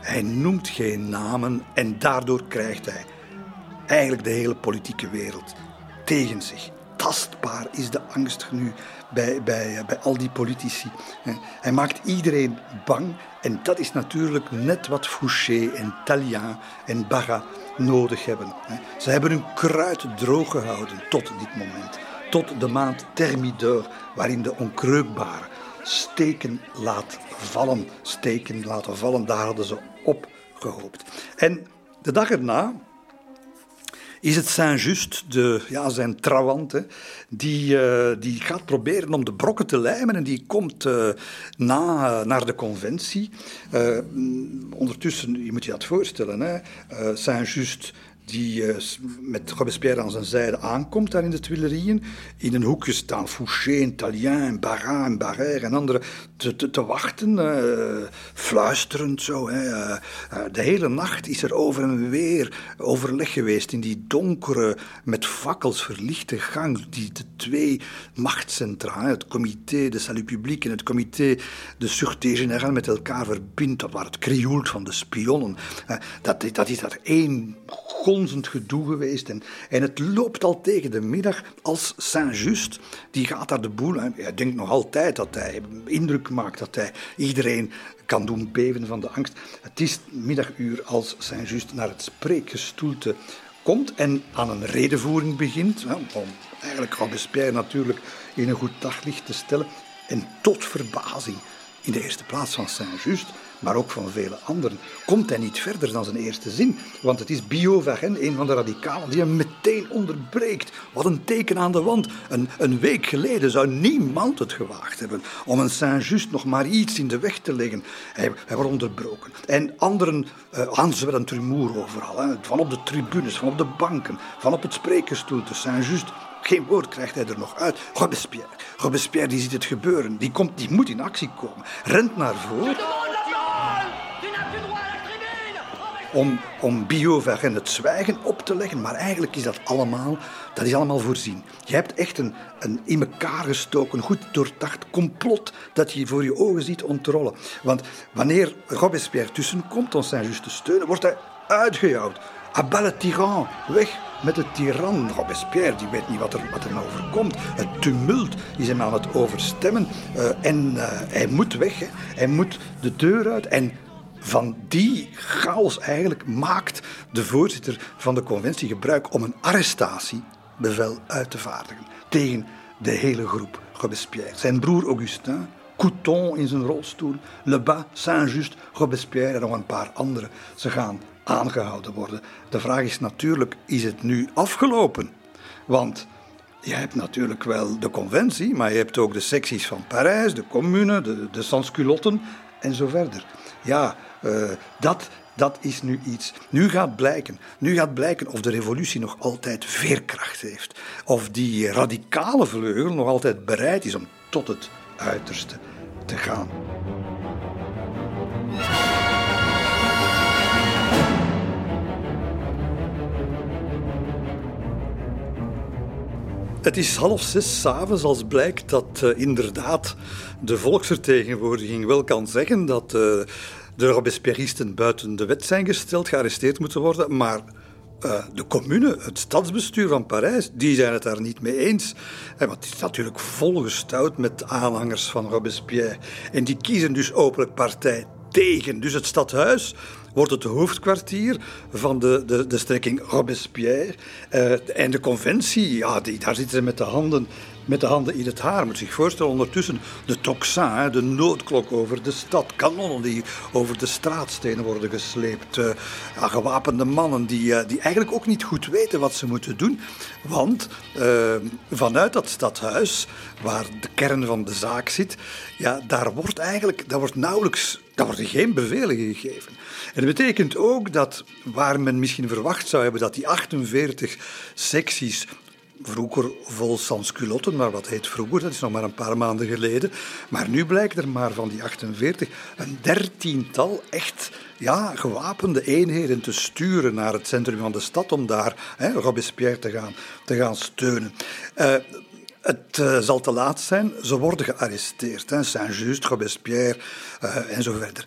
Hij noemt geen namen en daardoor krijgt hij eigenlijk de hele politieke wereld tegen zich. Tastbaar is de angst nu bij, bij, bij al die politici. Hij maakt iedereen bang en dat is natuurlijk net wat Fouché en Tallien en Barra nodig hebben. Ze hebben hun kruid droog gehouden tot dit moment. Tot de maand Thermidor, waarin de onkreukbare steken laat vallen. Steken laten vallen, daar hadden ze op gehoopt. En de dag erna, is het Saint-Just, ja, zijn trawant, die, uh, die gaat proberen om de brokken te lijmen en die komt uh, na, naar de conventie. Uh, ondertussen, je moet je dat voorstellen, Saint-Just die uh, met Robespierre aan zijn zijde aankomt daar in de Tuilerieën. In een hoekje staan Fouché, Talien, Barra en Barrère en anderen te, te, te wachten, uh, fluisterend zo. Hè. Uh, de hele nacht is er over en weer overleg geweest in die donkere, met fakkels verlichte gang die de twee machtscentra, het comité de salut public en het comité de sûreté générale met elkaar verbindt, dat waar het krioelt van de spionnen. dat, dat is daar één gonzend gedoe geweest. En, en het loopt al tegen de middag als Saint-Just, die gaat daar de boel. Hij denkt nog altijd dat hij indruk maakt, dat hij iedereen kan doen beven van de angst. Het is middaguur als Saint-Just naar het spreekgestoelte komt en aan een redenvoering begint, om eigenlijk Robespierre natuurlijk in een goed daglicht te stellen. En tot verbazing, in de eerste plaats van Saint-Just, maar ook van vele anderen, komt hij niet verder dan zijn eerste zin. Want het is Biot Varenne, een van de radicalen, die hem meteen onderbreekt. Wat een teken aan de wand. Een, een week geleden zou niemand het gewaagd hebben om een Saint-Just nog maar iets in de weg te leggen. Hij, hij wordt onderbroken. En anderen, uh, Hans werd een rumoer overal. Hè. Van op de tribunes, van op de banken, van op het spreekgestoel. De Saint-Just geen woord krijgt hij er nog uit. Robespierre, Robespierre die ziet het gebeuren. Die, komt, die moet in actie komen. Rent naar voren. Om, om Biovergen het zwijgen op te leggen. Maar eigenlijk is dat allemaal, dat is allemaal voorzien. Je hebt echt een, een in elkaar gestoken, goed doordacht complot dat je voor je ogen ziet ontrollen. Want wanneer Robespierre tussenkomt om Saint-Just te steunen, wordt hij uitgejouwd. Abat le tyran, weg met de tiran. Robespierre die weet niet wat er, wat er nou overkomt. Het tumult is hem aan het overstemmen. Uh, en uh, hij moet weg, hij moet de deur uit. En van die chaos eigenlijk maakt de voorzitter van de conventie gebruik om een arrestatiebevel uit te vaardigen tegen de hele groep Robespierre. Zijn broer Augustin, Couton in zijn rolstoel, Lebas, Saint-Just, Robespierre en nog een paar anderen. Ze gaan aangehouden worden. De vraag is natuurlijk, is het nu afgelopen? Want je hebt natuurlijk wel de conventie, maar je hebt ook de secties van Parijs, de commune, de, de sansculotten en zo verder. Ja, uh, dat, dat is nu iets. Nu gaat blijken, nu gaat blijken of de revolutie nog altijd veerkracht heeft. Of die radicale vleugel nog altijd bereid is om tot het uiterste te gaan. Het is half zes s'avonds als blijkt dat uh, inderdaad de volksvertegenwoordiging wel kan zeggen dat uh, de Robespierristen buiten de wet zijn gesteld, gearresteerd moeten worden, maar uh, de commune, het stadsbestuur van Parijs, die zijn het daar niet mee eens. En want het is natuurlijk volgestouwd met aanhangers van Robespierre. En die kiezen dus openlijk partij tegen. Dus het stadhuis wordt het hoofdkwartier van de, de, de strekking Robespierre. Uh, en de conventie, ja, die, daar zitten ze met de handen met de handen in het haar. Moet zich voorstellen, ondertussen de tocsin, de noodklok over de stad, kanonnen die over de straatstenen worden gesleept, ja, gewapende mannen die, uh, die eigenlijk ook niet goed weten wat ze moeten doen. Want vanuit dat stadhuis, waar de kern van de zaak zit, ja, daar wordt eigenlijk daar wordt nauwelijks daar worden geen bevelen gegeven. En dat betekent ook dat waar men misschien verwacht zou hebben dat die 48 secties vroeger vol sansculotten, maar wat heet vroeger, dat is nog maar een paar maanden geleden. Maar nu blijkt er maar van die 48 een dertiental echt ja, gewapende eenheden te sturen naar het centrum van de stad om daar hè, Robespierre te gaan, te gaan steunen. Uh, het uh, zal te laat zijn. Ze worden gearresteerd. Saint-Just, Robespierre uh, en zo verder.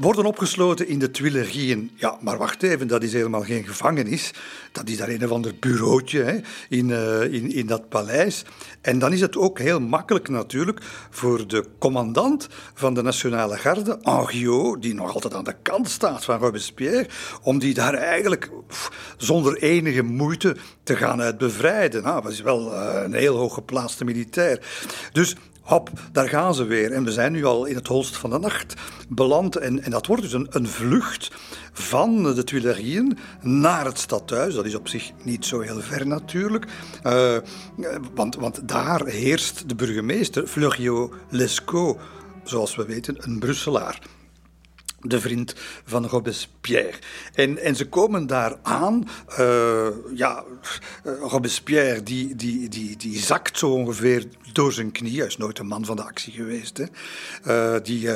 Worden opgesloten in de Tuilerieën. Ja, maar wacht even, dat is helemaal geen gevangenis. Dat is daar een of ander bureautje hè, in, uh, in, in dat paleis. En dan is het ook heel makkelijk natuurlijk voor de commandant van de Nationale Garde, Henriot, die nog altijd aan de kant staat van Robespierre, om die daar eigenlijk zonder enige moeite te gaan uit bevrijden. Nou, dat is wel een heel hoog geplaatste militair. Dus hop, daar gaan ze weer. En we zijn nu al in het holst van de nacht beland. En, en dat wordt dus een, een vlucht van de Tuilerieën naar het stadhuis. Dat is op zich niet zo heel ver natuurlijk. Uh, want, want daar heerst de burgemeester, Fleuriot Lescaut, zoals we weten, een Brusselaar de vriend van Robespierre. En, en ze komen daar aan. Uh, ja, Robespierre die, die, die, die zakt zo ongeveer door zijn knie. Hij is nooit een man van de actie geweest. Hè. Uh, die,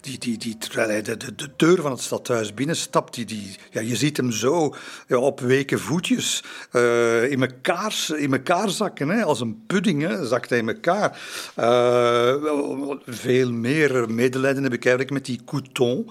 die, die, die, terwijl hij de, de, de, deur van het stadhuis binnenstapt, die, die, ja, je ziet hem zo ja, op weken voetjes in, elkaar, in elkaar zakken. Hè. Als een pudding hè, zakt hij in elkaar. veel meer medelijden heb ik eigenlijk met die Couton.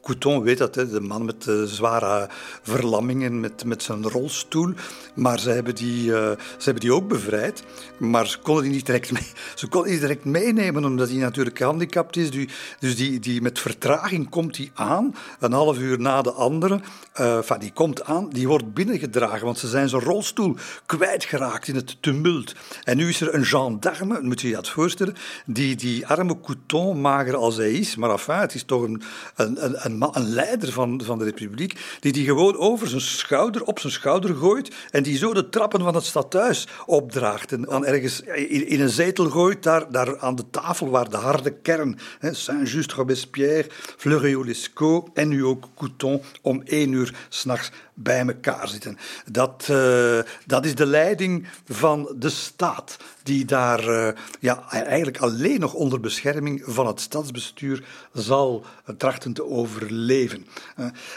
Couton weet dat, hè, de man met de zware verlammingen, met, met zijn rolstoel. Maar ze hebben, die, uh, ze hebben die ook bevrijd. Maar ze konden die niet direct, mee, ze konden die direct meenemen, omdat hij natuurlijk gehandicapt is. Die, dus die, die, met vertraging komt hij aan, een half uur na de andere. Enfin, die komt aan, die wordt binnengedragen, want ze zijn zijn rolstoel kwijtgeraakt in het tumult. En nu is er een gendarme, moet je je dat voorstellen, die die arme Couton, mager als hij is, maar enfin, het is toch een, een, een een, een, leider van, van de republiek, die die gewoon over zijn schouder, op zijn schouder gooit en die zo de trappen van het stadhuis opdraagt en dan ergens in, een zetel gooit, daar, daar aan de tafel waar de harde kern, Saint-Just, Robespierre, Fleuriot-Lescaut en nu ook Couton, om één uur s'nachts bij elkaar zitten. Dat, uh, dat is de leiding van de staat, die daar uh, ja, eigenlijk alleen nog onder bescherming van het stadsbestuur zal trachten te overleven.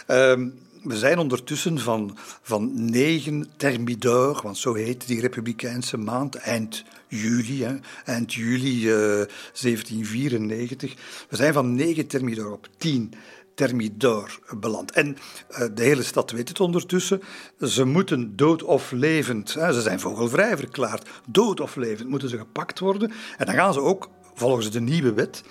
Uh, we zijn ondertussen van, van 9 Thermidor, want zo heet die republikeinse maand, eind juli, hè, eind juli uh, 1794. We zijn van 9 Thermidor op 10 Thermidor beland. En uh, de hele stad weet het ondertussen. Ze moeten dood of levend, ze zijn vogelvrij verklaard, dood of levend moeten ze gepakt worden. En dan gaan ze ook, volgens de nieuwe wet,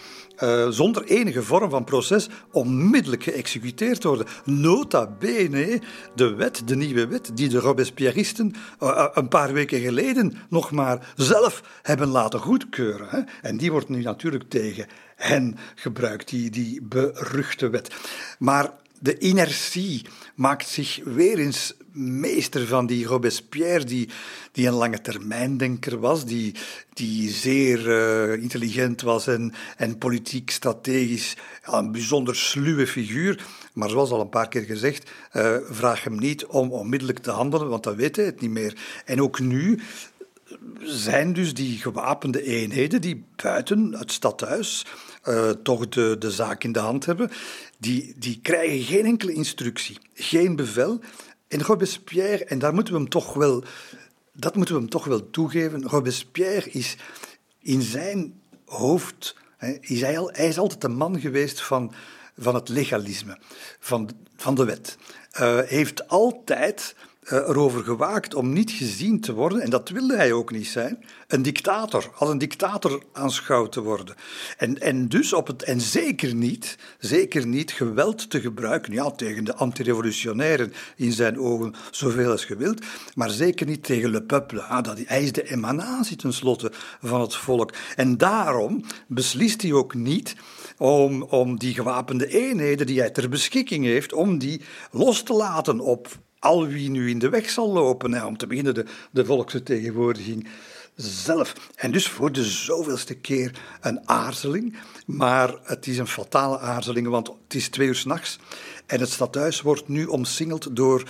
uh, zonder enige vorm van proces onmiddellijk geëxecuteerd worden. Nota bene, de wet, de nieuwe wet, die de Robespierristen uh, een paar weken geleden nog maar zelf hebben laten goedkeuren. Hè. En die wordt nu natuurlijk tegen hen gebruikt, die, die beruchte wet. Maar de inertie maakt zich weer eens meester van die Robespierre, die, die een lange termijndenker was, die, die zeer uh, intelligent was en, en politiek strategisch ja, een bijzonder sluwe figuur. Maar zoals al een paar keer gezegd, uh, vraag hem niet om onmiddellijk te handelen, want dan weet hij het niet meer. En ook nu zijn dus die gewapende eenheden die buiten het stadhuis uh, toch de, de zaak in de hand hebben, die, die krijgen geen enkele instructie, geen bevel. En Robespierre, en daar moeten we hem toch wel, dat moeten we hem toch wel toegeven, Robespierre is in zijn hoofd, hè, is hij, al, hij is altijd de man geweest van, van het legalisme, van, van de wet. Uh, heeft altijd erover gewaakt om niet gezien te worden, en dat wilde hij ook niet zijn, een dictator, als een dictator aanschouwd te worden. En, en dus op het, en zeker niet, zeker niet geweld te gebruiken, ja, tegen de antirevolutionairen in zijn ogen zoveel als gewild, maar zeker niet tegen le peuple. Ah, dat, hij is de emanatie tenslotte van het volk. En daarom beslist hij ook niet om, om die gewapende eenheden die hij ter beschikking heeft, om die los te laten op al wie nu in de weg zal lopen. Hè, om te beginnen de, de volksvertegenwoordiging zelf. En dus voor de zoveelste keer een aarzeling. Maar het is een fatale aarzeling, want het is twee uur s'nachts. En het stadhuis wordt nu omsingeld door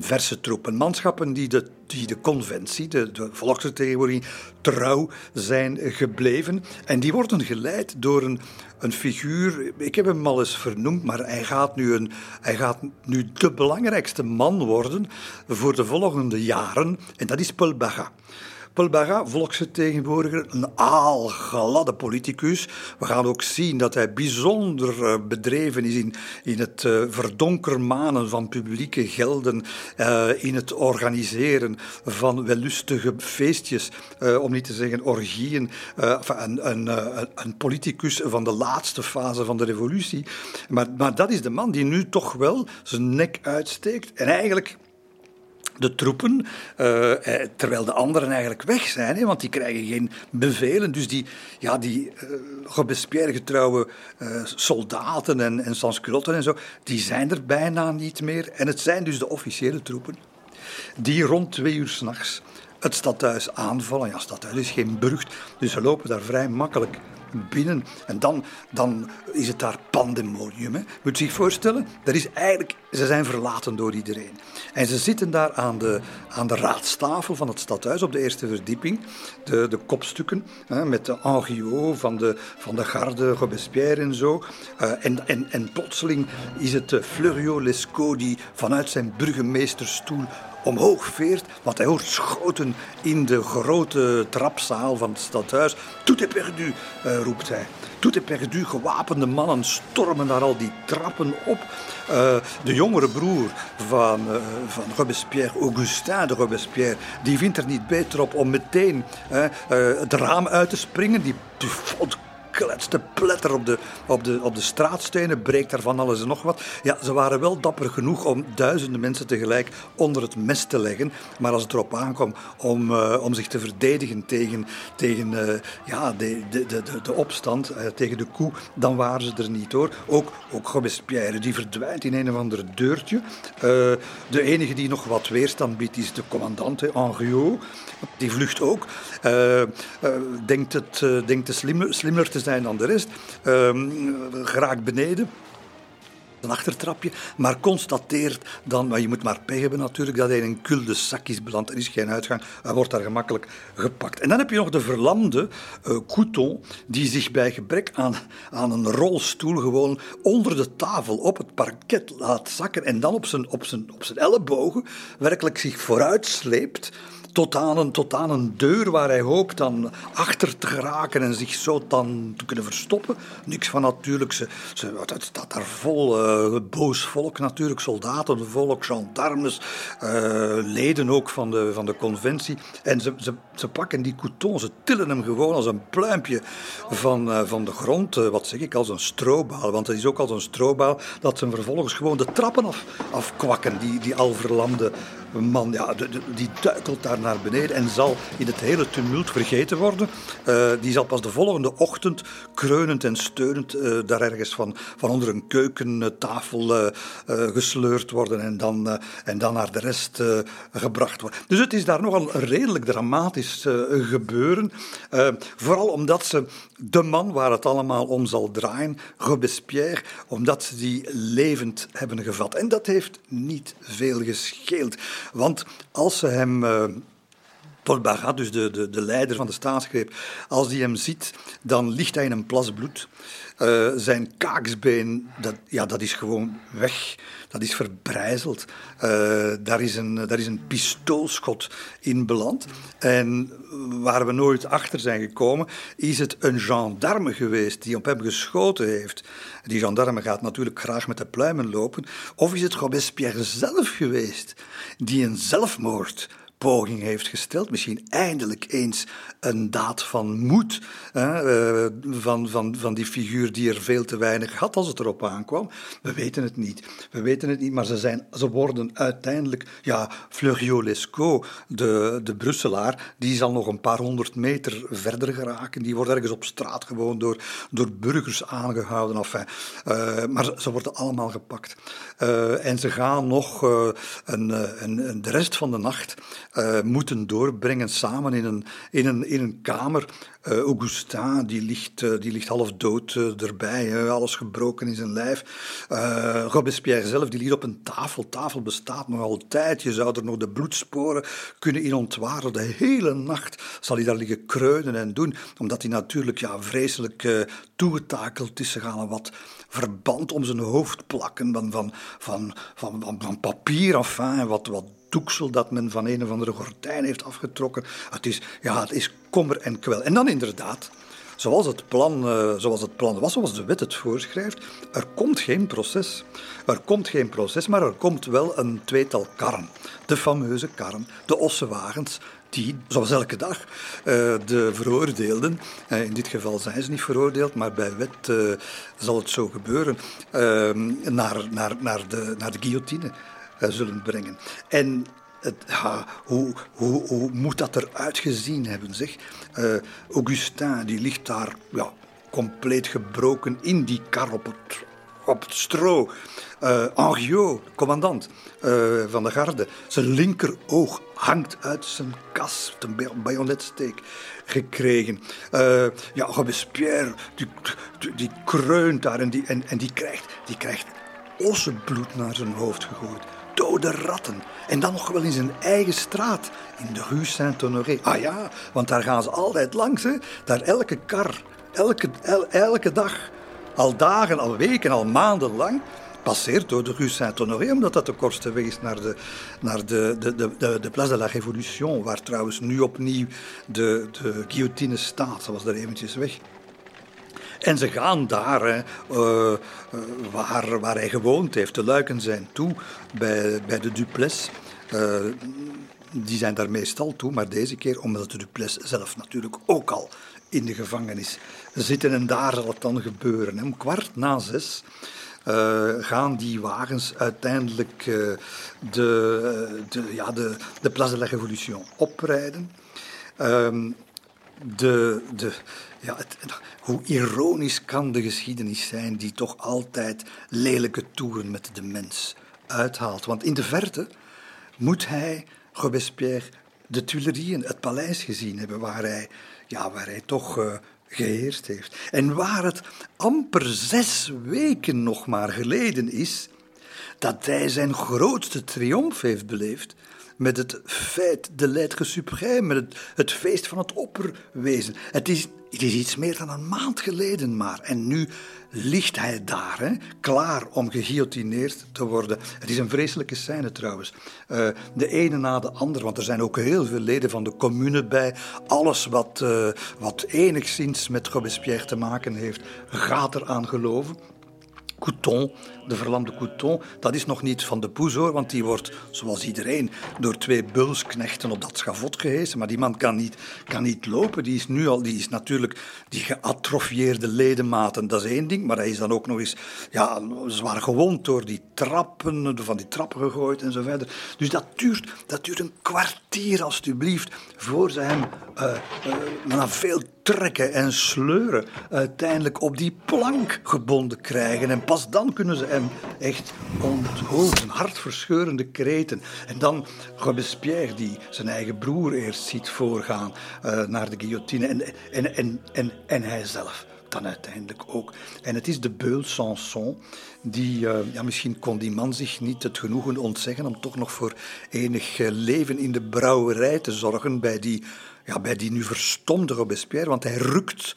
verse troepen. Manschappen die de, die de conventie, de, de volksvertegenwoordiging, trouw zijn gebleven. En die worden geleid door een, een figuur, ik heb hem al eens vernoemd, maar hij gaat, nu een, hij gaat nu de belangrijkste man worden voor de volgende jaren. En dat is Paul Baga. Paul Barra, volksvertegenwoordiger, een aalgladde politicus. We gaan ook zien dat hij bijzonder eh, bedreven is in, in het uh, verdonkermanen van publieke gelden, uh, in het organiseren van wellustige feestjes, om niet te zeggen orgieën. een, een, een, politicus van de laatste fase van de revolutie. Maar, maar dat is de man die nu toch wel zijn nek uitsteekt en eigenlijk de troepen, uh, terwijl de anderen eigenlijk weg zijn, hè, want die krijgen geen bevelen. Dus die, ja, die uh, Robespierre-getrouwe uh, soldaten en, en sansculotten en zo, die zijn er bijna niet meer. En het zijn dus de officiële troepen die rond twee uur s'nachts het stadhuis aanvallen. Ja, het stadhuis is geen burcht, dus ze lopen daar vrij makkelijk binnen. En dan, dan is het daar pandemonium. Hè. Moet je zich voorstellen, dat is eigenlijk, ze zijn verlaten door iedereen. En ze zitten daar aan de, aan de raadstafel van het stadhuis op de eerste verdieping. De, de kopstukken hè, met de Henriot van de, van de garde, Robespierre en zo. Uh, en, en, en plotseling is het uh, Fleurio Lescaut die vanuit zijn burgemeesterstoel omhoog veert, want hij hoort schoten in de grote trapzaal van het stadhuis. Tout est perdu, uh, roept hij. Tout est perdu, gewapende mannen stormen daar al die trappen op. Uh, de jongere broer van, uh, van Robespierre, Augustin de Robespierre, die vindt er niet beter op om meteen het raam uit te springen. Die, die kletst te pletter op de, op, de, op de straatstenen, breekt daar van alles en nog wat. Ja, ze waren wel dapper genoeg om duizenden mensen tegelijk onder het mes te leggen. Maar als het erop aankwam om, uh, om zich te verdedigen tegen, tegen uh, ja, de, de, de, de opstand, uh, tegen de koe, dan waren ze er niet hoor. Ook, ook Robespierre, die verdwijnt in een of ander deurtje. de enige die nog wat weerstand biedt is de commandant, Henriot. Die vlucht ook. Denkt, het, denkt de slimmer, slimmer te zijn dan de rest. Um, geraakt beneden. een achtertrapje, maar constateert dan, maar je moet maar pech hebben natuurlijk, dat hij in een cul-de-sac is beland. Er is geen uitgang, hij wordt daar gemakkelijk gepakt. En dan heb je nog de verlamde uh, Couton, die zich bij gebrek aan, aan een rolstoel gewoon onder de tafel op het parket laat zakken en dan op zijn, op zijn, op zijn ellebogen werkelijk zich vooruit sleept tot aan, een, tot aan een deur waar hij hoopt dan achter te geraken en zich zo dan te kunnen verstoppen. Niks van natuurlijk. Ze, ze, het staat daar vol uh, boos volk natuurlijk, soldaten, volk, gendarmes, uh, leden ook van de, van de conventie. En ze, ze, ze pakken die couton, ze tillen hem gewoon als een pluimpje van, uh, van de grond. wat zeg ik, als een strobaal. Want het is ook als een strobaal dat ze vervolgens gewoon de trappen af, afkwakken, die, die al verlamde man, ja, die duikelt daar naar beneden en zal in het hele tumult vergeten worden. Uh, die zal pas de volgende ochtend kreunend en steunend uh, daar ergens van, van onder een keukentafel uh, gesleurd worden en dan, en dan naar de rest gebracht worden. Dus het is daar nogal een redelijk dramatisch gebeuren. vooral omdat ze de man waar het allemaal om zal draaien, Robespierre, omdat ze die levend hebben gevat. En dat heeft niet veel gescheeld. Want als ze hem. Uh, Paul Barat, dus de, de, de leider van de staatsgreep, als hij hem ziet, dan ligt hij in een plas bloed. Uh, zijn kaaksbeen, dat, ja, dat is gewoon weg. Dat is verbrijzeld. Uh, daar, is een, daar is een pistoolschot in beland. En waar we nooit achter zijn gekomen, is het een gendarme geweest die op hem geschoten heeft. Die gendarme gaat natuurlijk graag met de pluimen lopen. Of is het Robespierre zelf geweest die een zelfmoord poging heeft gesteld. Misschien eindelijk eens een daad van moed hè, uh, van, van, van die figuur die er veel te weinig had als het erop aankwam. We weten het niet. We weten het niet, maar ze, zijn, ze worden uiteindelijk... Ja, Fleuriot Lescaut, de, de Brusselaar, die zal nog een paar honderd meter verder geraken. Die wordt ergens op straat gewoon door, door burgers aangehouden. Enfin, uh, maar ze worden allemaal gepakt. Uh, en ze gaan nog een, een, een, de rest van de nacht moeten doorbrengen samen in een, in een in een kamer. Uh, Augustin, die ligt, uh, die ligt half dood uh, erbij, alles gebroken in zijn lijf. Robespierre zelf, die ligt op een tafel. Tafel bestaat nog altijd. Je zou er nog de bloedsporen kunnen in ontwaren. De hele nacht zal hij daar liggen kreunen en doen, omdat hij natuurlijk ja, vreselijk toegetakeld is. Ze gaan wat verband om zijn hoofd plakken van, van, van, van, van, papier, enfin, wat, wat doeksel dat men van een of andere gordijn heeft afgetrokken. Het is, ja, het is kommer en kwel. En dan inderdaad, zoals het, plan, uh, zoals het plan was, zoals de wet het voorschrijft, er komt geen proces. Er komt geen proces, maar er komt wel een tweetal karren. De fameuze karren, de ossenwagens, die, zoals elke dag, uh, de veroordeelden, uh, in dit geval zijn ze niet veroordeeld, maar bij wet zal het zo gebeuren, naar, naar, naar, de, naar de guillotine zullen brengen. En het, hoe, hoe, hoe, moet dat eruit gezien hebben, zeg? Uh, Augustin, die ligt daar ja, compleet gebroken in die kar op het, op het stro. Uh, Henriot, commandant van de garde, zijn linkeroog hangt uit zijn kas, een bajonetsteek gekregen. Ja, Robespierre, die, die, die kreunt daar en die, en, en die krijgt, die krijgt ossenbloed naar zijn hoofd gegooid dode ratten. En dan nog wel in zijn eigen straat, in de Rue Saint-Honoré. Ah ja, want daar gaan ze altijd langs. Hè. Daar elke kar, elke, elke dag, al dagen, al weken, al maanden lang passeert door de Rue Saint-Honoré, omdat dat de kortste weg is naar de, naar de, de, de, de, Place de la Révolution, waar trouwens nu opnieuw de, de guillotine staat. Ze was er eventjes weg. En ze gaan daar, hè, uh, waar, waar hij gewoond heeft. De luiken zijn toe bij, bij de Dupless. Uh, die zijn daar meestal toe, maar deze keer omdat de Dupless zelf natuurlijk ook al in de gevangenis zitten. En daar zal het dan gebeuren. Om kwart na zes gaan die wagens uiteindelijk de, de, ja, de, de Place de la Révolution oprijden. Uh, de, de, ja, hoe ironisch kan de geschiedenis zijn die toch altijd lelijke toeren met de mens uithaalt? Want in de verte moet hij, Robespierre, de Tuilerieën, het paleis gezien hebben, waar hij, ja, waar hij toch uh, geheerst heeft. En waar het amper zes weken nog maar geleden is dat hij zijn grootste triomf heeft beleefd met het feit de lettre suprême, met het, het feest van het opperwezen. Het is, is iets meer dan een maand geleden maar. En nu ligt hij daar, hè, klaar om geguillotineerd te worden. Het is een vreselijke scène trouwens. Uh, de ene na de andere, want er zijn ook heel veel leden van de commune bij. Alles wat, uh, wat enigszins met Robespierre te maken heeft, gaat eraan geloven. Couton, de verlamde Couton, dat is nog niet van de poes hoor, want die wordt, zoals iedereen, door twee bulsknechten op dat schavot gehesen. Maar die man kan niet, kan niet lopen. Die is nu al, die is natuurlijk die geatrofieerde ledematen, dat is één ding. Maar hij is dan ook nog eens ja, zwaar gewond door die trappen, van die trappen gegooid en zo verder. Dus dat duurt, dat duurt een kwartier, alstublieft, voor ze hem uh, uh, na veel trekken en sleuren uiteindelijk op die plank gebonden krijgen. En pas dan kunnen ze hem echt onthoofden. Hartverscheurende kreten. En dan Robespierre, die zijn eigen broer eerst ziet voorgaan uh, naar de guillotine. En, en, en, en, en hij zelf dan uiteindelijk ook. En het is de Beul Sanson, die, uh, ja, misschien kon die man zich niet het genoegen ontzeggen om toch nog voor enig leven in de brouwerij te zorgen bij die ja, bij die nu verstomde Robespierre, want hij rukt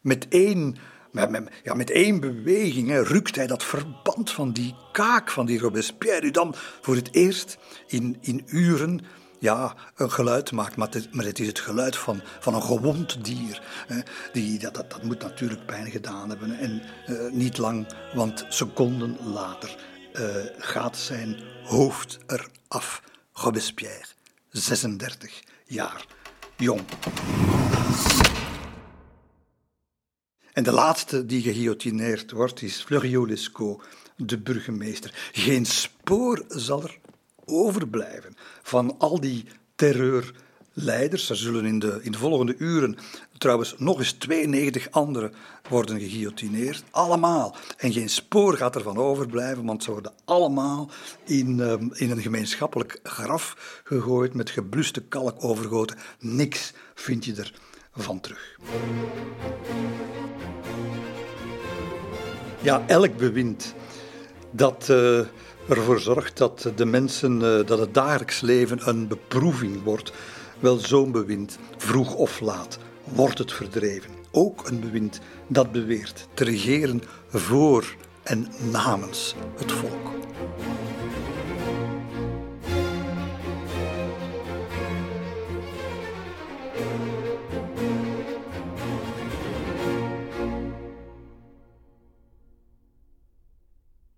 met één, met, met, één beweging, rukt hij dat verband van die kaak van die Robespierre, die dan voor het eerst in, in uren ja, een geluid maakt, maar het, maar het is het geluid van, van een gewond dier. Hè. Die, dat, dat, dat moet natuurlijk pijn gedaan hebben. En uh, niet lang, want seconden later uh, gaat zijn hoofd eraf. Robespierre, 36 jaar jong. En de laatste die geguillotineerd wordt is Fleuriot Lescaut, de burgemeester. Geen spoor zal er overblijven van al die terreurleiders. Er zullen in de, in de volgende uren trouwens nog eens 92 anderen worden geguillotineerd. Allemaal. En geen spoor gaat ervan overblijven, want ze worden allemaal in, ehm, in een gemeenschappelijk graf gegooid, met gebluste kalk overgoten. Niks vind je er van terug. Ja, elk bewind dat uh, ervoor zorgt dat de mensen, uh, dat het dagelijks leven een beproeving wordt, wel zo'n bewind, vroeg of laat, wordt het verdreven. Ook een bewind dat beweert te regeren voor en namens het volk.